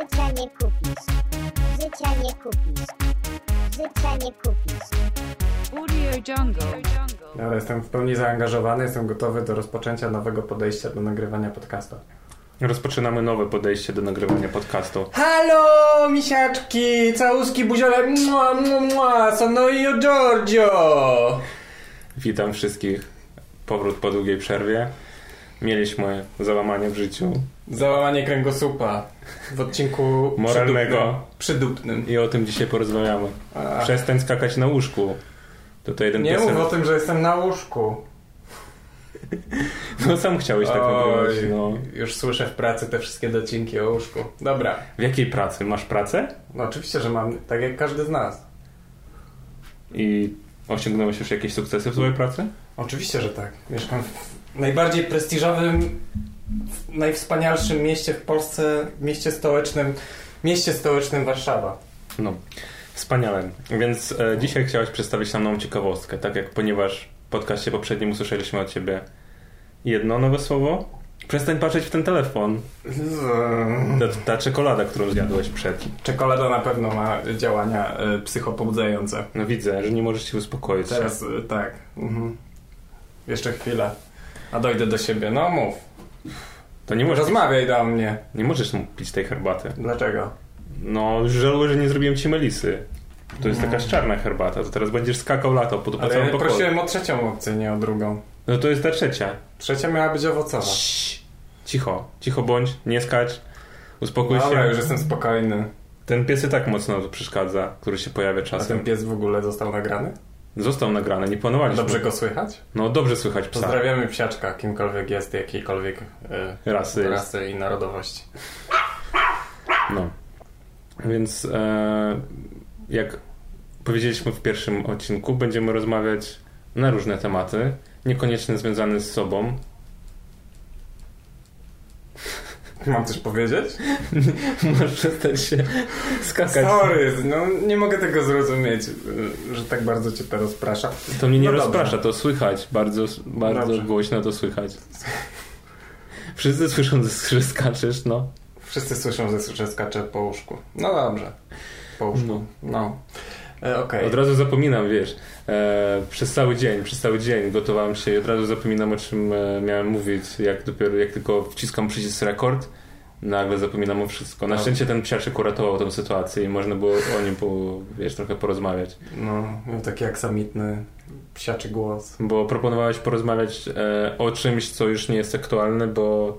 Życia nie kupisz. Życia nie kupisz. Życia nie kupisz. Audio Jungle. Ale jestem w pełni zaangażowany, jestem gotowy do rozpoczęcia nowego podejścia do nagrywania podcastu. Rozpoczynamy nowe podejście do nagrywania podcastu. Halo, misiaczki, całuski buziole, mua, mua, mua, sono io Giorgio. Witam wszystkich. Powrót po długiej przerwie. Mieliśmy załamanie w życiu Załamanie kręgosłupa w odcinku Moralnego. przydupnym. i o tym dzisiaj porozmawiamy. A, Przestań skakać na łóżku. To to jeden nie mów piosen- o tym, że jestem na łóżku. No sam chciałeś tak powiedzieć. No. Już słyszę w pracy te wszystkie docinki o łóżku. Dobra, W jakiej pracy? Masz pracę? no oczywiście, że mam, tak jak każdy z nas. I osiągnąłeś już jakieś sukcesy w swojej pracy? Oczywiście, że tak. Mieszkam w najbardziej prestiżowym, w najwspanialszym mieście w Polsce, mieście stołecznym, mieście stołecznym Warszawa. No, wspaniale. Więc e, dzisiaj chciałeś przedstawić nam nową ciekawostkę, tak jak ponieważ w podcaście poprzednim usłyszeliśmy od ciebie jedno nowe słowo. Przestań patrzeć w ten telefon. Ta, ta czekolada, którą zjadłeś przed. Czekolada na pewno ma działania y, psychopobudzające. No widzę, że nie możesz się uspokoić. Teraz y, tak. Mhm. Jeszcze chwilę. A dojdę do siebie. No mów. To nie możesz, Rozmawiaj do mnie. nie możesz pić tej herbaty. Dlaczego? No, żałuję, że nie zrobiłem ci melisy. To jest jakaś czarna herbata, to teraz będziesz skakał lato po, po Ale całym ja pokoju. prosiłem o trzecią opcję, nie o drugą. No to jest ta trzecia. Trzecia miała być owocowa. Cii. Cicho, cicho bądź, nie skacz. Uspokój Dobra, się. już jestem spokojny. Ten pies i tak mocno przeszkadza, który się pojawia A czasem. ten pies w ogóle został nagrany? Został nagrany, nie planowaliśmy. Dobrze go słychać? No dobrze słychać psa. Pozdrawiamy psiaczka, kimkolwiek jest, jakiejkolwiek Rasy jest. rasy i narodowości. No. Więc e, jak powiedzieliśmy w pierwszym odcinku, będziemy rozmawiać na różne tematy, niekoniecznie związane z sobą. Mam coś powiedzieć? Możesz przestać się skakać. Sorry, no nie mogę tego zrozumieć, że tak bardzo cię to rozprasza. To mnie nie No rozprasza, dobrze. to słychać. Bardzo, bardzo Dobrze. głośno to słychać. Wszyscy słyszą, że skaczesz, no. Wszyscy słyszą, że, że skaczę po łóżku. No dobrze. Po łóżku. No. No. E, Okej. Od razu zapominam, wiesz, e, przez cały dzień, przez cały dzień gotowałem się i od razu zapominam o czym e, miałem mówić, jak dopiero, jak tylko wciskam przycisk rekord, nagle zapominam o wszystko. Na No. szczęście ten psiaczek uratował tę sytuację i można było o nim, po, wiesz, trochę porozmawiać. No, miał taki aksamitny psiaczy głos. Bo proponowałeś porozmawiać e, o czymś, co już nie jest aktualne, bo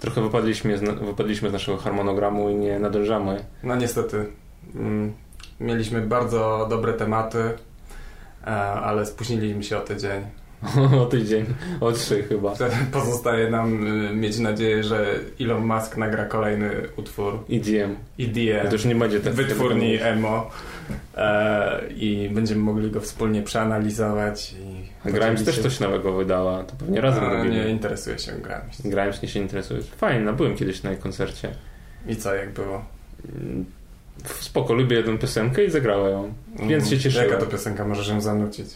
trochę wypadliśmy z, wypadliśmy z naszego harmonogramu i nie nadążamy. No niestety. Mm, mieliśmy bardzo dobre tematy, e, ale spóźniliśmy się o tydzień. o tydzień, o trzy chyba. Pozostaje nam y, mieć nadzieję, że Elon Musk nagra kolejny utwór EDM. EDM. To już nie będzie tak. wytwórni emo e, i będziemy mogli go wspólnie przeanalizować i A Grimes też się- coś nowego wydała, to pewnie razem A, nie interesuje się Grimes. Grimes nie się interesuje. Fajnie, no byłem kiedyś na jej koncercie. I co, jak było? Mm, Spoko, lubię jedną piosenkę i zagrała ją. Więc się cieszyłem. Jaka to piosenka możesz ją zanucić?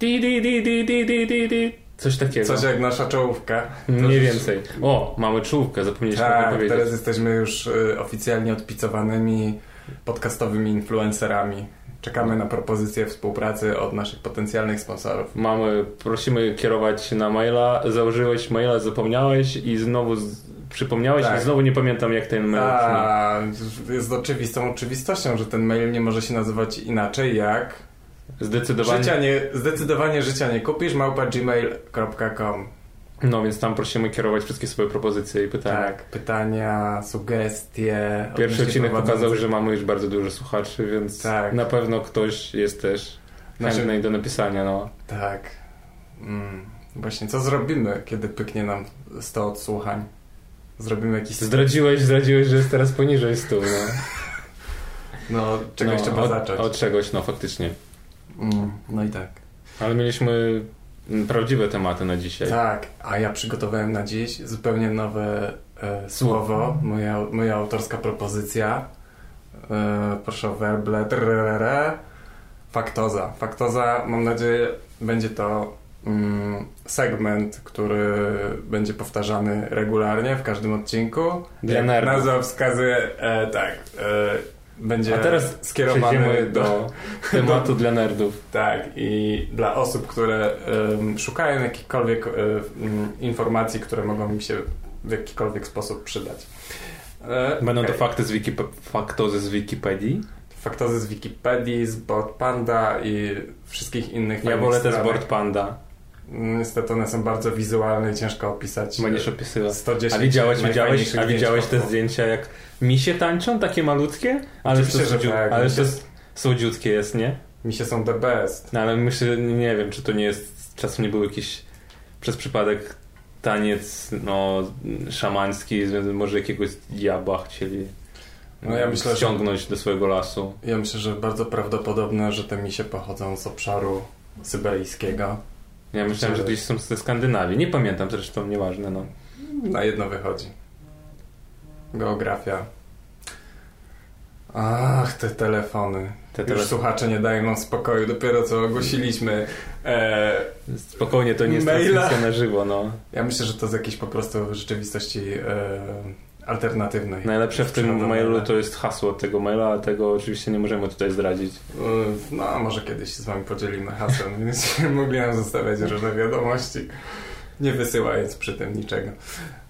Di, di, di, di, di, di, di, di. Coś takiego. Coś jak nasza czołówka. Mniej więcej. O, mamy czołówkę, zapomnieliśmy Tak, powiedzieć. teraz jesteśmy już y, oficjalnie odpicowanymi podcastowymi influencerami. Czekamy na propozycje współpracy od naszych potencjalnych sponsorów. Mamy, prosimy kierować na maila. Założyłeś maila, zapomniałeś i znowu z... przypomniałeś Tak. i znowu nie pamiętam jak ten mail brzmi. A, jest oczywistą oczywistością, że ten mail nie może się nazywać inaczej jak Zdecydowanie. życia nie, zdecydowanie życia nie kupisz małpa gmail.com No więc tam prosimy kierować wszystkie swoje propozycje i pytania. Tak, pytania, sugestie. Pierwszy odcinek pokazał, prowadzących. że mamy już bardzo dużo słuchaczy, więc Tak. na pewno ktoś jest też chętny do napisania, no. Tak. Mm. Właśnie, co zrobimy, kiedy pyknie nam 100 odsłuchań? Zrobimy jakiś... Zdradziłeś, zdradziłeś, że jest teraz poniżej stu, no. No, czegoś no, trzeba od, zacząć. Od czegoś, no faktycznie. Mm. No i tak. Ale mieliśmy prawdziwe tematy na dzisiaj. Tak, a ja przygotowałem na dziś zupełnie nowe e, słowo, moja, moja autorska propozycja. E, proszę o werble. Trrrre. Faktoza. Faktoza, mam nadzieję, będzie to mm, segment, który będzie powtarzany regularnie w każdym odcinku. Dla Jak. Nazwa wskazuje, e, tak, e, będzie A teraz skierowany do, do tematu dla nerdów. tak, i dla osób, które em, szukają jakichkolwiek mm, informacji, które mogą mi się w jakikolwiek sposób przydać. E, Będą to okej. fakty z Wikip faktozy z Wikipedii. Faktozy z Wikipedii, z Board Panda i wszystkich innych Ja wolę te z. Board Panda. Niestety one są bardzo wizualne i ciężko opisać. Będziesz opisywał. 110 A widziałeś, widziałeś, a widziałeś te zdjęcia jak misie tańczą, takie malutkie? Ale Oczywiście, to że tak. ale Misie- to słodziutkie jest, nie? Misie są the best. No ale myślę, nie wiem, czy to nie jest, czasem nie był jakiś przez przypadek taniec, no, szamański, może jakiegoś diabła chcieli No ja myślę, że- ściągnąć do swojego lasu. Ja myślę, że bardzo prawdopodobne, że te misie pochodzą z obszaru syberyjskiego. Ja myślałem, że gdzieś są ze Skandynawii. Nie pamiętam zresztą, nieważne, no. Na jedno wychodzi. Geografia. Ach, te telefony. Te Już tele- słuchacze nie dają nam spokoju. Dopiero co ogłosiliśmy. E, Spokojnie, to nie jest Maila. na żywo, no. ja myślę, że to z jakiejś po prostu rzeczywistości e, alternatywnej. Najlepsze w tym mailu to jest hasło tego maila, a tego oczywiście nie możemy tutaj zdradzić. E, No, a może kiedyś się z wami podzielimy hasłem, więc mogli nam zostawiać różne wiadomości, nie wysyłając przy tym niczego.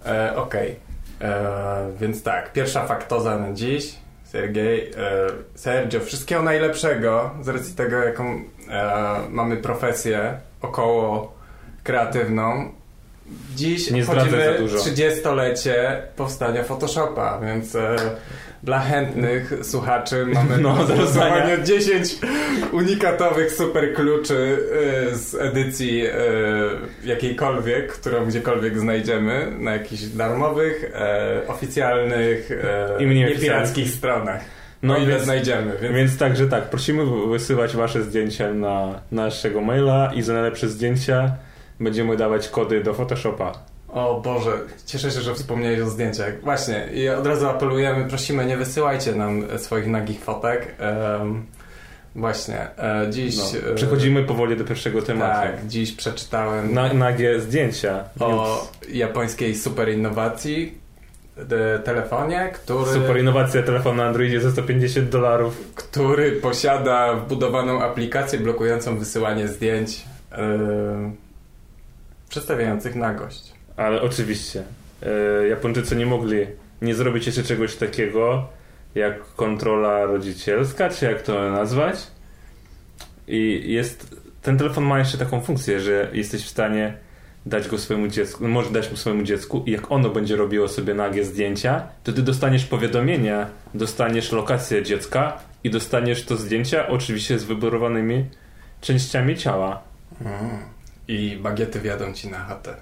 E, Okej, E, więc tak, pierwsza faktoza na dziś. Sergiej, e, Sergio, wszystkiego najlepszego z racji tego, jaką e, mamy profesję około kreatywną. Dziś Nie obchodzimy za dużo. 30-lecie powstania Photoshopa, więc e, dla chętnych słuchaczy mamy No, do rozdania. 10 unikatowych super kluczy e, z edycji e, jakiejkolwiek, którą gdziekolwiek znajdziemy na jakichś darmowych, e, oficjalnych e, I mniej stronach. No No ile więc- znajdziemy, więc, Więc także tak, prosimy wysyłać wasze zdjęcia na naszego maila i za najlepsze zdjęcia będziemy dawać kody do Photoshopa. O Boże, cieszę się, że wspomniałeś o zdjęciach. Właśnie, i od razu apelujemy, prosimy, nie wysyłajcie nam swoich nagich fotek. Em, właśnie, e, dziś... No, e, przechodzimy powoli do pierwszego tematu. Tak, dziś przeczytałem Na, nagie zdjęcia. o japońskiej super innowacji, e, telefonie, który, Super innowacja telefon na Androidzie za 150 dolarów. który posiada wbudowaną aplikację blokującą wysyłanie zdjęć e, przedstawiających nagość. Ale oczywiście e, Japończycy nie mogli nie zrobić jeszcze czegoś takiego jak kontrola rodzicielska, czy jak to nazwać. I jest ten telefon ma jeszcze taką funkcję, że jesteś w stanie dać go swojemu dziecku, no możesz dać mu swojemu dziecku i jak ono będzie robiło sobie nagie zdjęcia, to ty dostaniesz powiadomienia, dostaniesz lokację dziecka i dostaniesz to zdjęcia oczywiście z wyborowanymi częściami ciała. I bagiety wjadą ci na chatę.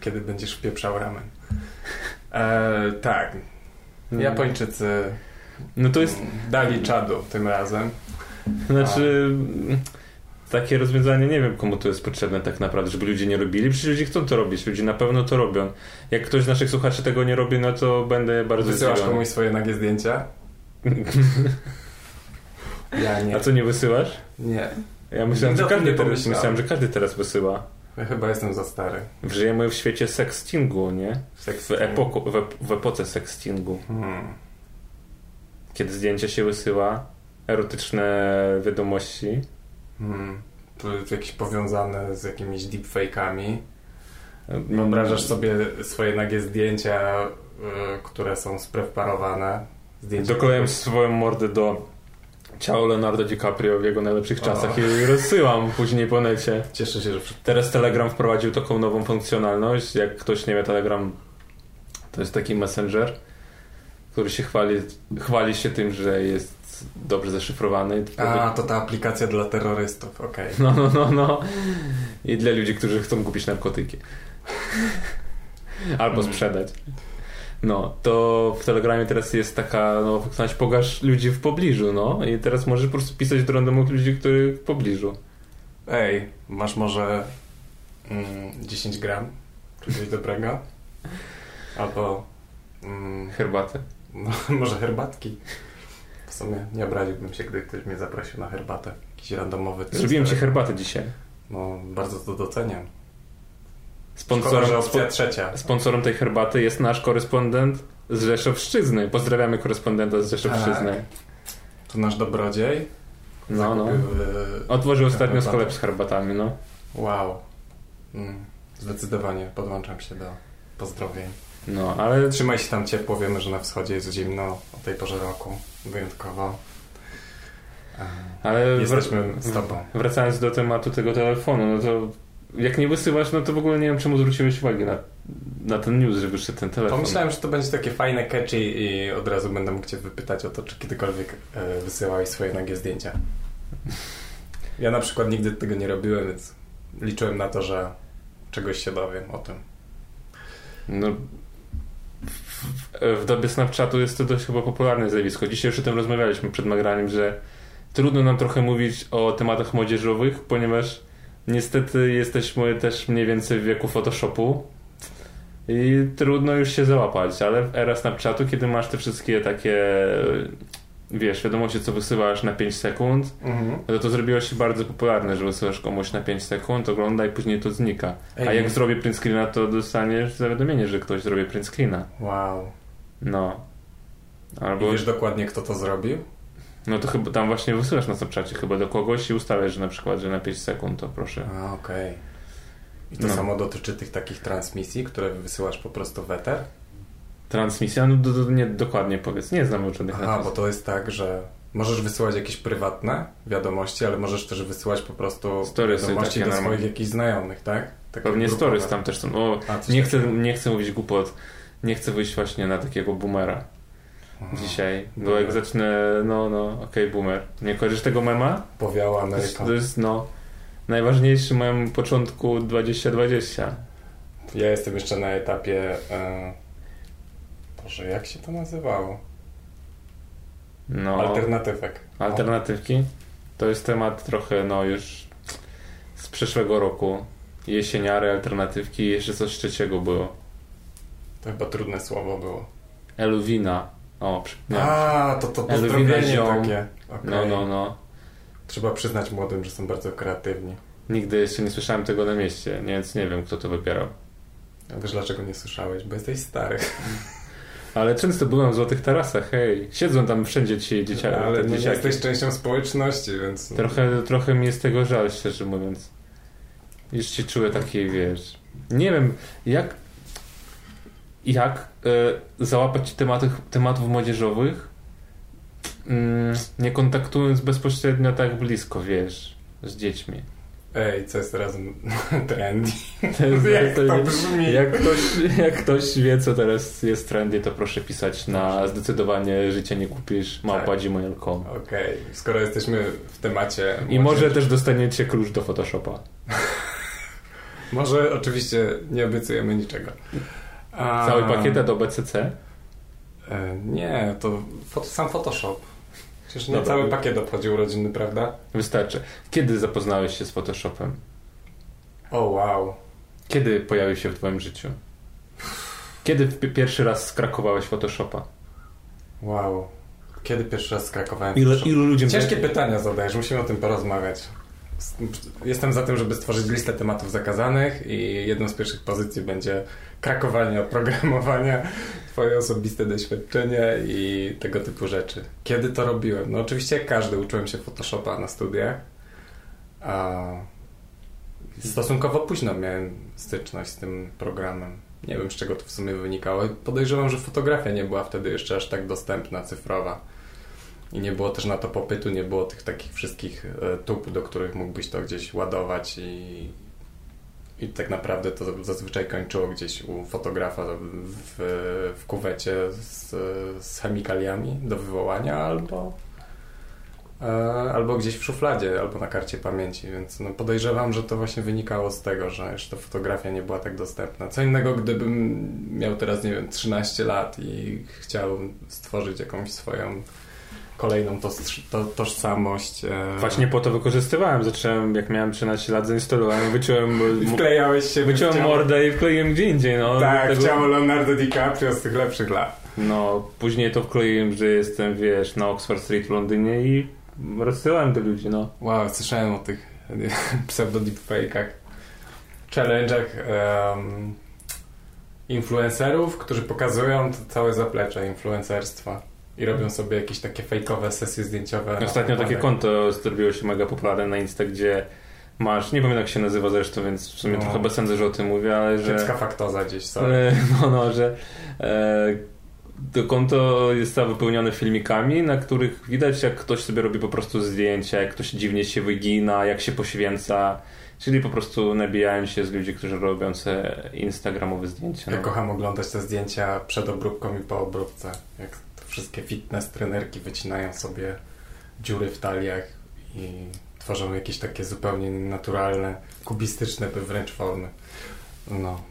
Kiedy będziesz wpieprzał ramen. E, tak. Japończycy No to jest dali czadu tym razem. Znaczy, takie rozwiązanie nie wiem, komu to jest potrzebne tak naprawdę, żeby ludzie nie robili. Przecież ludzie chcą to robić, ludzie na pewno to robią. Jak ktoś z naszych słuchaczy tego nie robi, no to będę bardzo Wysyłasz zdziwiony. komuś swoje nagie zdjęcia? Ja nie. A co nie wysyłasz? Nie. Ja myślałem, że każdy teraz, myślałem, że każdy teraz wysyła. Ja chyba jestem za stary. Żyjemy w świecie sextingu, nie? W, Sextingu. epoku, w, w epoce sextingu. Hmm. Kiedy zdjęcia się wysyła, erotyczne wiadomości. Hmm. To jest jakieś powiązane z jakimiś deepfake'ami. Wyobrażasz sobie swoje nagie zdjęcia, y, które są spreparowane. Zdjęcia Doklejam swoją mordę do ciała Leonardo DiCaprio w jego najlepszych O. czasach i rozsyłam później po necie. Cieszę się, że Teraz Telegram wprowadził taką nową funkcjonalność. Jak ktoś nie wie, Telegram to jest taki messenger, który się chwali, chwali się tym, że jest dobrze zaszyfrowany. A, to ta aplikacja dla terrorystów, okej. No, no, no, no. I dla ludzi, którzy chcą kupić narkotyki. Albo sprzedać. No, to w Telegramie teraz jest taka, no, funkcjonalność pogasz ludzi w pobliżu, no. I teraz możesz po prostu pisać do randomowych ludzi, których w pobliżu. Ej, masz może mm, 10 gram czegoś dobrego? Albo mm, Herbatę. no, może herbatki? W sumie nie obraziłbym się, gdy ktoś mnie zaprosił na herbatę. Jakiś randomowy. Zrobiłem ci herbatę dzisiaj. No, bardzo to doceniam. Szkoda, Sponsorem, że opcja trzecia. sponsorem tej herbaty jest nasz korespondent z Rzeszowszczyzny. Pozdrawiamy korespondenta z Rzeszowszczyzny. Tak. To nasz dobrodziej. No, no. E, Otworzył ostatnio sklep z herbatami, no. Wow. Mm, zdecydowanie podłączam się do pozdrowień. No, ale Trzymaj się tam ciepło, wiemy, że na wschodzie jest zimno o tej porze roku. Wyjątkowo. Ale Jesteśmy wr- z tobą. Wracając do tematu tego telefonu, no to jak nie wysyłasz, no to w ogóle nie wiem, czemu zwróciłeś uwagę na, na ten news, że wyszedł ten telefon. Pomyślałem, że to będzie takie fajne, catchy i od razu będę mógł Cię wypytać o to, czy kiedykolwiek e, wysyłałeś swoje nagie zdjęcia. Ja na przykład nigdy tego nie robiłem, więc liczyłem na to, że czegoś się dowiem o tym. No, w, w dobie Snapchatu jest to dość chyba popularne zjawisko. Dzisiaj już o tym rozmawialiśmy przed nagraniem, że trudno nam trochę mówić o tematach młodzieżowych, ponieważ niestety jesteśmy też mniej więcej w wieku Photoshopu i trudno już się załapać, ale w era Snapchatu, kiedy masz te wszystkie takie wiesz, wiadomości co wysyłasz na 5 sekund, Mhm. no to to zrobiło się bardzo popularne, że wysyłasz komuś na 5 sekund, ogląda i później to znika. Ej, A jak nie. zrobię print screena, to dostaniesz zawiadomienie, że ktoś zrobi print screena. Wow. No. I Albo, wiesz dokładnie, kto to zrobił? No to chyba tam właśnie wysyłasz na Snapchacie chyba do kogoś i ustawiasz, że na przykład, że na 5 sekund to proszę. A, okej. I to No. samo dotyczy tych takich transmisji, które wysyłasz po prostu w eter? Transmisja, no do, do, nie dokładnie powiedz, nie znam żadnych Aha, bo to jest tak, że możesz wysyłać jakieś prywatne wiadomości, ale możesz też wysyłać po prostu Storiesy wiadomości do swoich normalne. jakichś znajomych, tak? Takie Pewnie grupowe. stories tam też są. O, A, nie, chcę, nie chcę mówić głupot. Nie chcę wyjść właśnie na takiego boomera. Dzisiaj. Bo Boomer. jak zacznę, no, no, okej, boomer. Nie kojarzysz tego mema? Powiała To jest, to jest no, najważniejszy mem początku 2020. Ja jestem jeszcze na etapie. E... Boże, jak się to nazywało? No, Alternatywek. alternatywki. To jest temat trochę, no już z przeszłego roku. Jesieniary, alternatywki, jeszcze coś trzeciego było. To chyba trudne słowo było. Eluwina. O, przypomniałem. A, to to pozdrowienie takie. Okej. No, no, no. Trzeba przyznać młodym, że są bardzo kreatywni. Nigdy jeszcze nie słyszałem tego na mieście, więc nie wiem, kto to wybierał. A wiesz dlaczego nie słyszałeś? Bo jesteś stary. Ale często byłem w Złotych Tarasach, hej. Siedzą tam wszędzie ci dzieciaki. Ale te nie dzieciaki. jesteś częścią społeczności, więc... Trochę, trochę mi jest tego żal, szczerze mówiąc. Już się czuję taki, wiesz... Nie wiem, jak... Jak e, załapać tematów, tematów młodzieżowych, mm, nie kontaktując bezpośrednio tak blisko, wiesz, z dziećmi. Ej, co jest teraz trendy? To jest, Jak to- to brzmi? Jak ktoś, jak ktoś wie, co teraz jest trendy, to proszę pisać na zdecydowanie życie nie kupisz małpa Tak. Okej, skoro jesteśmy w temacie... I może też dostaniecie klucz do Photoshopa. Może oczywiście nie obiecujemy niczego. A... Cały pakiet do BCC. E, nie, to fot- sam Photoshop. Przecież nie Dobra. cały pakiet obchodził urodziny, prawda? Wystarczy. Kiedy zapoznałeś się z Photoshopem? O wow. Kiedy pojawił się w twoim życiu? Kiedy pi- pierwszy raz skrakowałeś Photoshopa? Wow. Kiedy pierwszy raz skrakowałem Ile, Photoshop? ilu ludziom... Ciężkie pytania zadajesz, musimy o tym porozmawiać. Jestem za tym, żeby stworzyć listę tematów zakazanych i jedną z pierwszych pozycji będzie krakowanie oprogramowania, twoje osobiste doświadczenie i tego typu rzeczy. Kiedy to robiłem? No oczywiście jak każdy, uczyłem się Photoshopa na studiach. A stosunkowo późno miałem styczność z tym programem. Nie wiem, z czego to w sumie wynikało. Podejrzewam, że fotografia nie była wtedy jeszcze aż tak dostępna, cyfrowa. I nie było też na to popytu, nie było tych takich wszystkich e, tub, do których mógłbyś to gdzieś ładować i, i tak naprawdę to zazwyczaj kończyło gdzieś u fotografa w, w kuwecie z, z chemikaliami do wywołania albo, e, albo gdzieś w szufladzie, albo na karcie pamięci, więc no podejrzewam, że to właśnie wynikało z tego, że jeszcze fotografia nie była tak dostępna. Co innego, gdybym miał teraz, nie wiem, 13 lat i chciał stworzyć jakąś swoją kolejną to, to, tożsamość. E, Właśnie po to wykorzystywałem. Zacząłem, jak miałem 13 lat, zainstalowałem, wyciąłem, wklejałeś się wyciąłem w ciało- mordę i wkleiłem gdzie indziej. No, Tak, Tego- Leonardo DiCaprio z tych lepszych lat. No, później to wkleiłem, że jestem, wiesz, na Oxford Street w Londynie i rozsyłałem do ludzi, no. Wow, słyszałem o tych pseudo-deepfake'ach, challenge'ach em, influencerów, którzy pokazują to całe zaplecze influencerstwa i robią sobie jakieś takie fejkowe sesje zdjęciowe. Ostatnio takie konto zrobiło się mega popularne na Insta, gdzie masz, nie pamiętam jak się nazywa zresztą, więc w sumie No. trochę bez sensu, że o tym mówię, ale że... Kiepska faktoza gdzieś, sorry. E, No, no, że e, to konto jest tam wypełnione filmikami, na których widać, jak ktoś sobie robi po prostu zdjęcia, jak ktoś dziwnie się wygina, jak się poświęca. Czyli po prostu nabijają się z ludzi, którzy robią te instagramowe zdjęcia. Ja No. kocham oglądać te zdjęcia przed obróbką i po obróbce. Jak wszystkie fitness trenerki wycinają sobie dziury w taliach i tworzą jakieś takie zupełnie naturalne, kubistyczne by wręcz formy. No,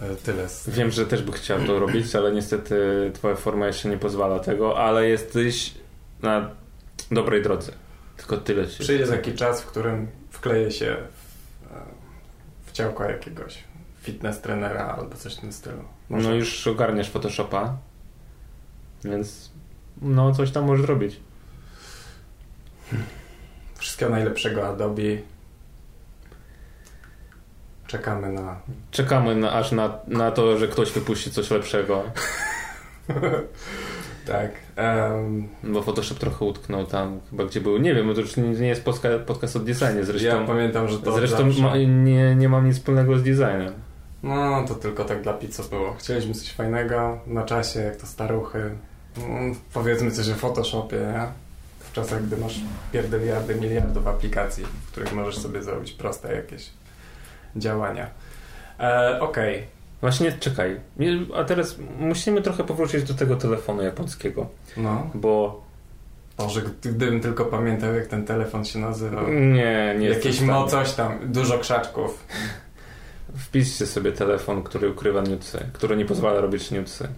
e, tyle. Z... Wiem, że też by chciał to robić, ale niestety twoja forma jeszcze nie pozwala tego, ale jesteś na dobrej drodze. Tylko tyle się. Przyjdzie taki czas, w którym wkleję się w, e, w ciałko jakiegoś fitness trenera albo coś w tym stylu. Może. No już ogarniasz Photoshopa, więc no coś tam możesz zrobić. Wszystkiego najlepszego Adobe. Czekamy na Czekamy na, aż na, na to, że ktoś wypuści coś lepszego, Tak. em, bo Photoshop trochę utknął tam chyba gdzie był. Nie wiem, bo to już nie, jest podcast, o designie, zresztą, ja pamiętam, że to zresztą ma, nie, nie mam nic wspólnego z designem. No, to tylko tak dla pizzo było. Chcieliśmy coś fajnego na czasie, jak to staruchy. Mm, powiedzmy coś o Photoshopie, nie? W czasach, gdy masz pierdeliardy, miliardów aplikacji, w których możesz sobie zrobić proste jakieś działania. E, Okej. Właśnie czekaj, a teraz musimy trochę powrócić do tego telefonu japońskiego, No. bo Boże, gdy- gdybym tylko pamiętał, jak ten telefon się nazywał. nie, nie Jakieś mo coś tam, dużo krzaczków. Wpiszcie sobie telefon, który ukrywa newsy, który nie pozwala robić newsy.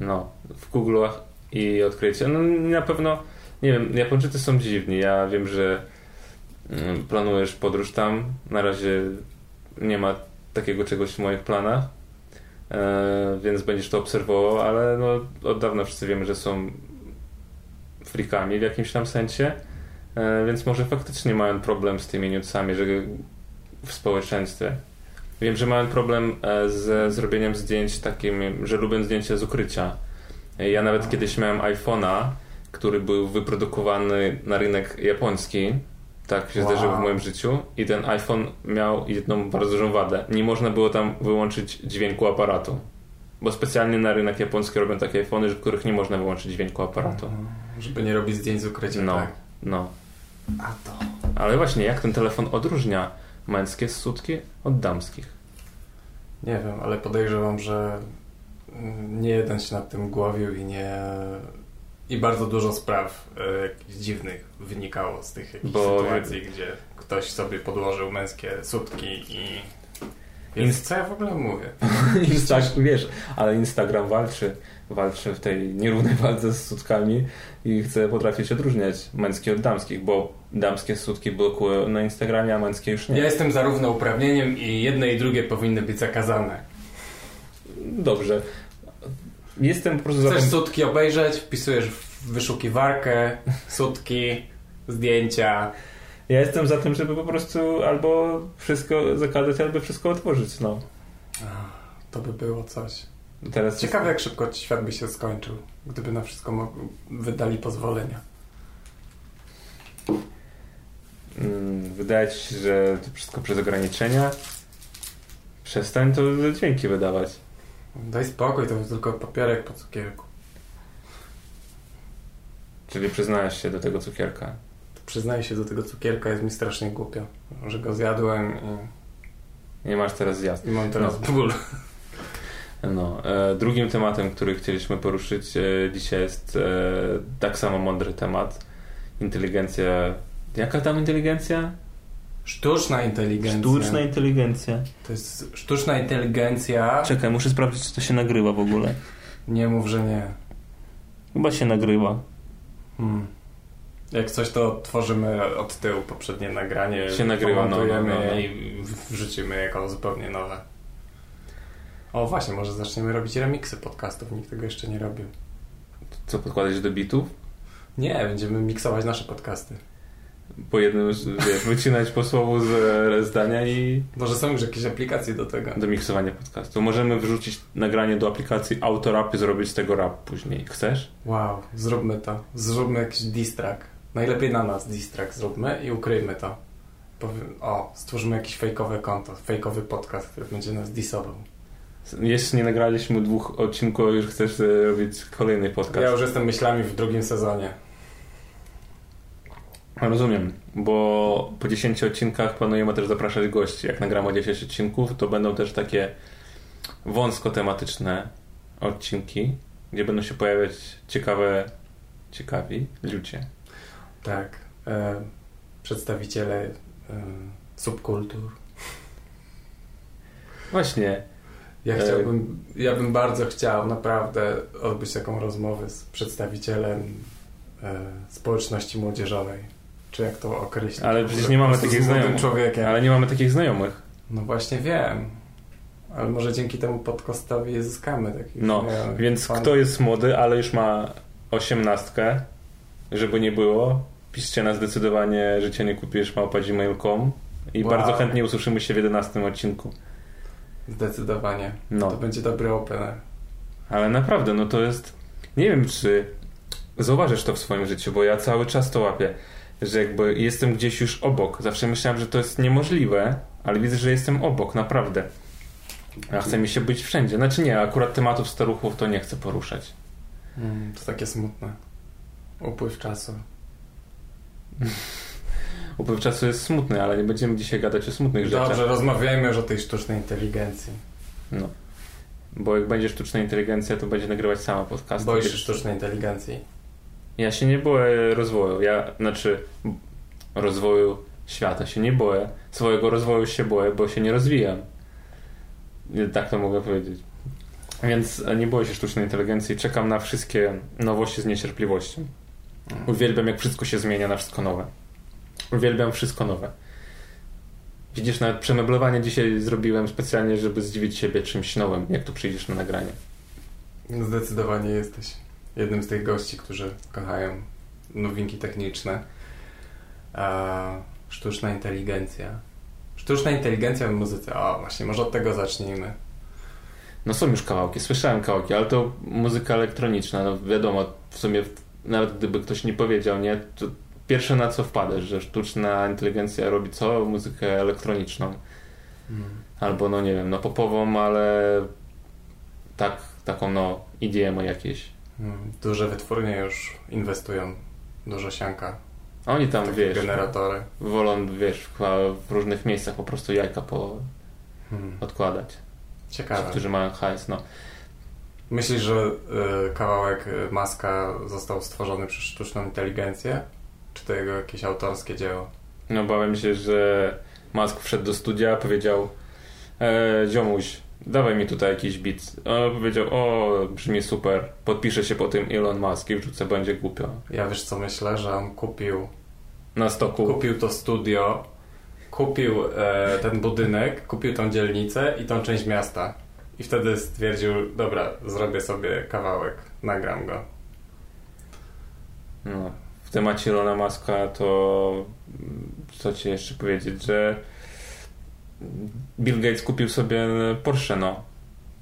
No, w Google'ach i odkryjcie. No na pewno, nie wiem, Japończycy są dziwni. Ja wiem, że mm, planujesz podróż tam. Na razie nie ma takiego czegoś w moich planach, e, więc będziesz to obserwował, ale no, od dawna wszyscy wiemy, że są frikami w jakimś tam sensie, e, więc może faktycznie mają problem z tymi newsami, że w społeczeństwie. Wiem, że mają problem ze zrobieniem zdjęć takim, że lubią zdjęcia z ukrycia. E, Ja nawet kiedyś miałem iPhone'a, który był wyprodukowany na rynek japoński. Tak się Wow. zdarzyło w moim życiu. I ten iPhone miał jedną bardzo dużą wadę. Nie można było tam wyłączyć dźwięku aparatu. Bo specjalnie na rynek japoński robią takie iPhony, w których nie można wyłączyć dźwięku aparatu. Żeby nie robić zdjęć z ukryciem, No, tak. no. A to... Ale właśnie, jak ten telefon odróżnia męskie sutki od damskich? Nie wiem, ale podejrzewam, że nie jeden się nad tym głowił i nie... I bardzo dużo spraw e, jakichś dziwnych wynikało z tych jakichś Bo- sytuacji, gdzie ktoś sobie podłożył męskie sutki i... Inst- Więc co ja w ogóle mówię? Instagram, wiesz, ale Instagram walczy, walczy w tej nierównej walce z sutkami i chce potrafić odróżniać męskie od damskich, bo damskie sutki blokują na Instagramie, a męskie już nie. Ja jestem za równo uprawnieniem i jedne i drugie powinny być zakazane. Dobrze. Jestem po prostu za Chcesz tym... sutki obejrzeć, wpisujesz w wyszukiwarkę, sutki, zdjęcia. Ja jestem za tym, żeby po prostu albo wszystko zakazać, albo wszystko otworzyć, no. To by było coś. Teraz Ciekawe, jak szybko świat by się skończył, gdyby na wszystko wydali pozwolenia. Mm, Wydaje ci się, że to wszystko przez ograniczenia. Przestań to dźwięki wydawać. Daj spokój, to tylko papierek po cukierku. Czyli przyznajesz się do tego cukierka. Przyznaję się do tego cukierka, jest mi strasznie głupio, że go zjadłem i, Nie masz teraz zjazd. i mam teraz ból. No, e, drugim tematem, który chcieliśmy poruszyć e, dzisiaj jest e, tak samo mądry temat. Inteligencja. Jaka tam inteligencja? Sztuczna inteligencja. Sztuczna inteligencja. To jest sztuczna inteligencja. Czekaj, muszę sprawdzić, czy to się nagrywa w ogóle. Nie mów, że nie. Chyba się nagrywa. Hmm. Jak coś, to tworzymy od tyłu poprzednie nagranie. Się nagrywa, no, no, no, no. i wrzucimy jako zupełnie nowe. O właśnie, może zaczniemy robić remiksy podcastów. Nikt tego jeszcze nie robił. Co podkładać do bitów? Nie, będziemy miksować nasze podcasty. Po jednym, wiesz, wycinać po słowu z e, zdania i Może są już jakieś aplikacje do tego. do miksowania podcastu. Możemy wrzucić nagranie do aplikacji autorap i zrobić z tego rap później. Chcesz? Wow, zróbmy to. Zróbmy jakiś diss track. Najlepiej na nas diss track zróbmy i ukryjmy to. Powiem, o, stwórzmy jakiś fejkowe konto, fejkowy podcast, który będzie nas dissował. Jeszcze nie nagraliśmy dwóch odcinków, a już chcesz e, robić kolejny podcast. Ja już jestem myślami w drugim sezonie. Rozumiem, bo po 10 odcinkach planujemy też zapraszać gości. Jak nagramy 10 odcinków, to będą też takie wąsko tematyczne odcinki, gdzie będą się pojawiać ciekawe, ciekawi ludzie. Tak. E, przedstawiciele e, subkultur. Właśnie, Ja E, chciałbym, ja bym bardzo chciał naprawdę odbyć taką rozmowę z przedstawicielem e, społeczności młodzieżowej. Czy jak to określić? Ale przecież nie mamy takich znajomych. człowiekiem. ale nie mamy takich znajomych. No właśnie wiem. Ale może dzięki temu podcastowi zyskamy takich No, znajomych. Więc kto jest młody, ale już ma osiemnastkę, żeby nie było, piszcie na zdecydowanie życie nie kupisz małpa.gmail.com i Wow. bardzo chętnie usłyszymy się w 11 odcinku. Zdecydowanie. No. To będzie dobry opener. Ale naprawdę, no to jest. Nie wiem, czy zauważysz to w swoim życiu, bo ja cały czas to łapię, że jakby jestem gdzieś już obok. Zawsze myślałem, że to jest niemożliwe, ale widzę, że jestem obok, naprawdę. A chce mi się być wszędzie. Znaczy nie, akurat tematów staruchów to nie chcę poruszać. Mm, to takie smutne. Upływ czasu. Upływ czasu jest smutny, ale nie będziemy dzisiaj gadać o smutnych rzeczach. Dobrze, rozmawiajmy już o tej sztucznej inteligencji. No. Bo jak będzie sztuczna inteligencja, to będzie nagrywać sama podcast. Boisz się sztucznej inteligencji? Ja się nie boję rozwoju. Ja, znaczy rozwoju świata się nie boję. Swojego rozwoju się boję, bo się nie rozwijam. Tak to mogę powiedzieć. Więc nie boję się sztucznej inteligencji. Czekam na wszystkie nowości z niecierpliwością. Uwielbiam, jak wszystko się zmienia na wszystko nowe. Uwielbiam wszystko nowe. Widzisz, nawet przemeblowanie dzisiaj zrobiłem specjalnie, żeby zdziwić siebie czymś nowym, jak tu przyjdziesz na nagranie. Zdecydowanie jesteś jednym z tych gości, którzy kochają nowinki techniczne. Sztuczna inteligencja. Sztuczna inteligencja w muzyce. O, właśnie, może od tego zacznijmy. No są już kawałki, słyszałem kawałki, ale to muzyka elektroniczna, no wiadomo, w sumie nawet gdyby ktoś nie powiedział, nie, to pierwsze na co wpadasz, że sztuczna inteligencja robi co? Muzykę elektroniczną. Albo no nie wiem, no popową, ale tak, taką no EDM jakieś. Mm, Duże wytwórnie już inwestują dużo sianka A oni tam, wiesz, generatory. wolą, wiesz, w różnych miejscach po prostu jajka po Hmm. odkładać. Ci, Ciekawe. którzy mają hajs, no. Myślisz, że y, kawałek Maska został stworzony przez sztuczną inteligencję? Czy to jego jakieś autorskie dzieło? No obawiam się, że Musk wszedł do studia, powiedział e, ziomuś, dawaj mi tutaj jakiś beat. A powiedział, o, brzmi super, podpiszę się po tym Elon Musk i wrzucę, będzie głupio. Ja wiesz co myślę, że on kupił Na stoku. kupił to studio, kupił e, ten budynek, kupił tą dzielnicę i tą część miasta. I wtedy stwierdził, dobra, zrobię sobie kawałek, nagram go. No. W temacie Elona Muska to co ci jeszcze powiedzieć, że Bill Gates kupił sobie Porsche, no.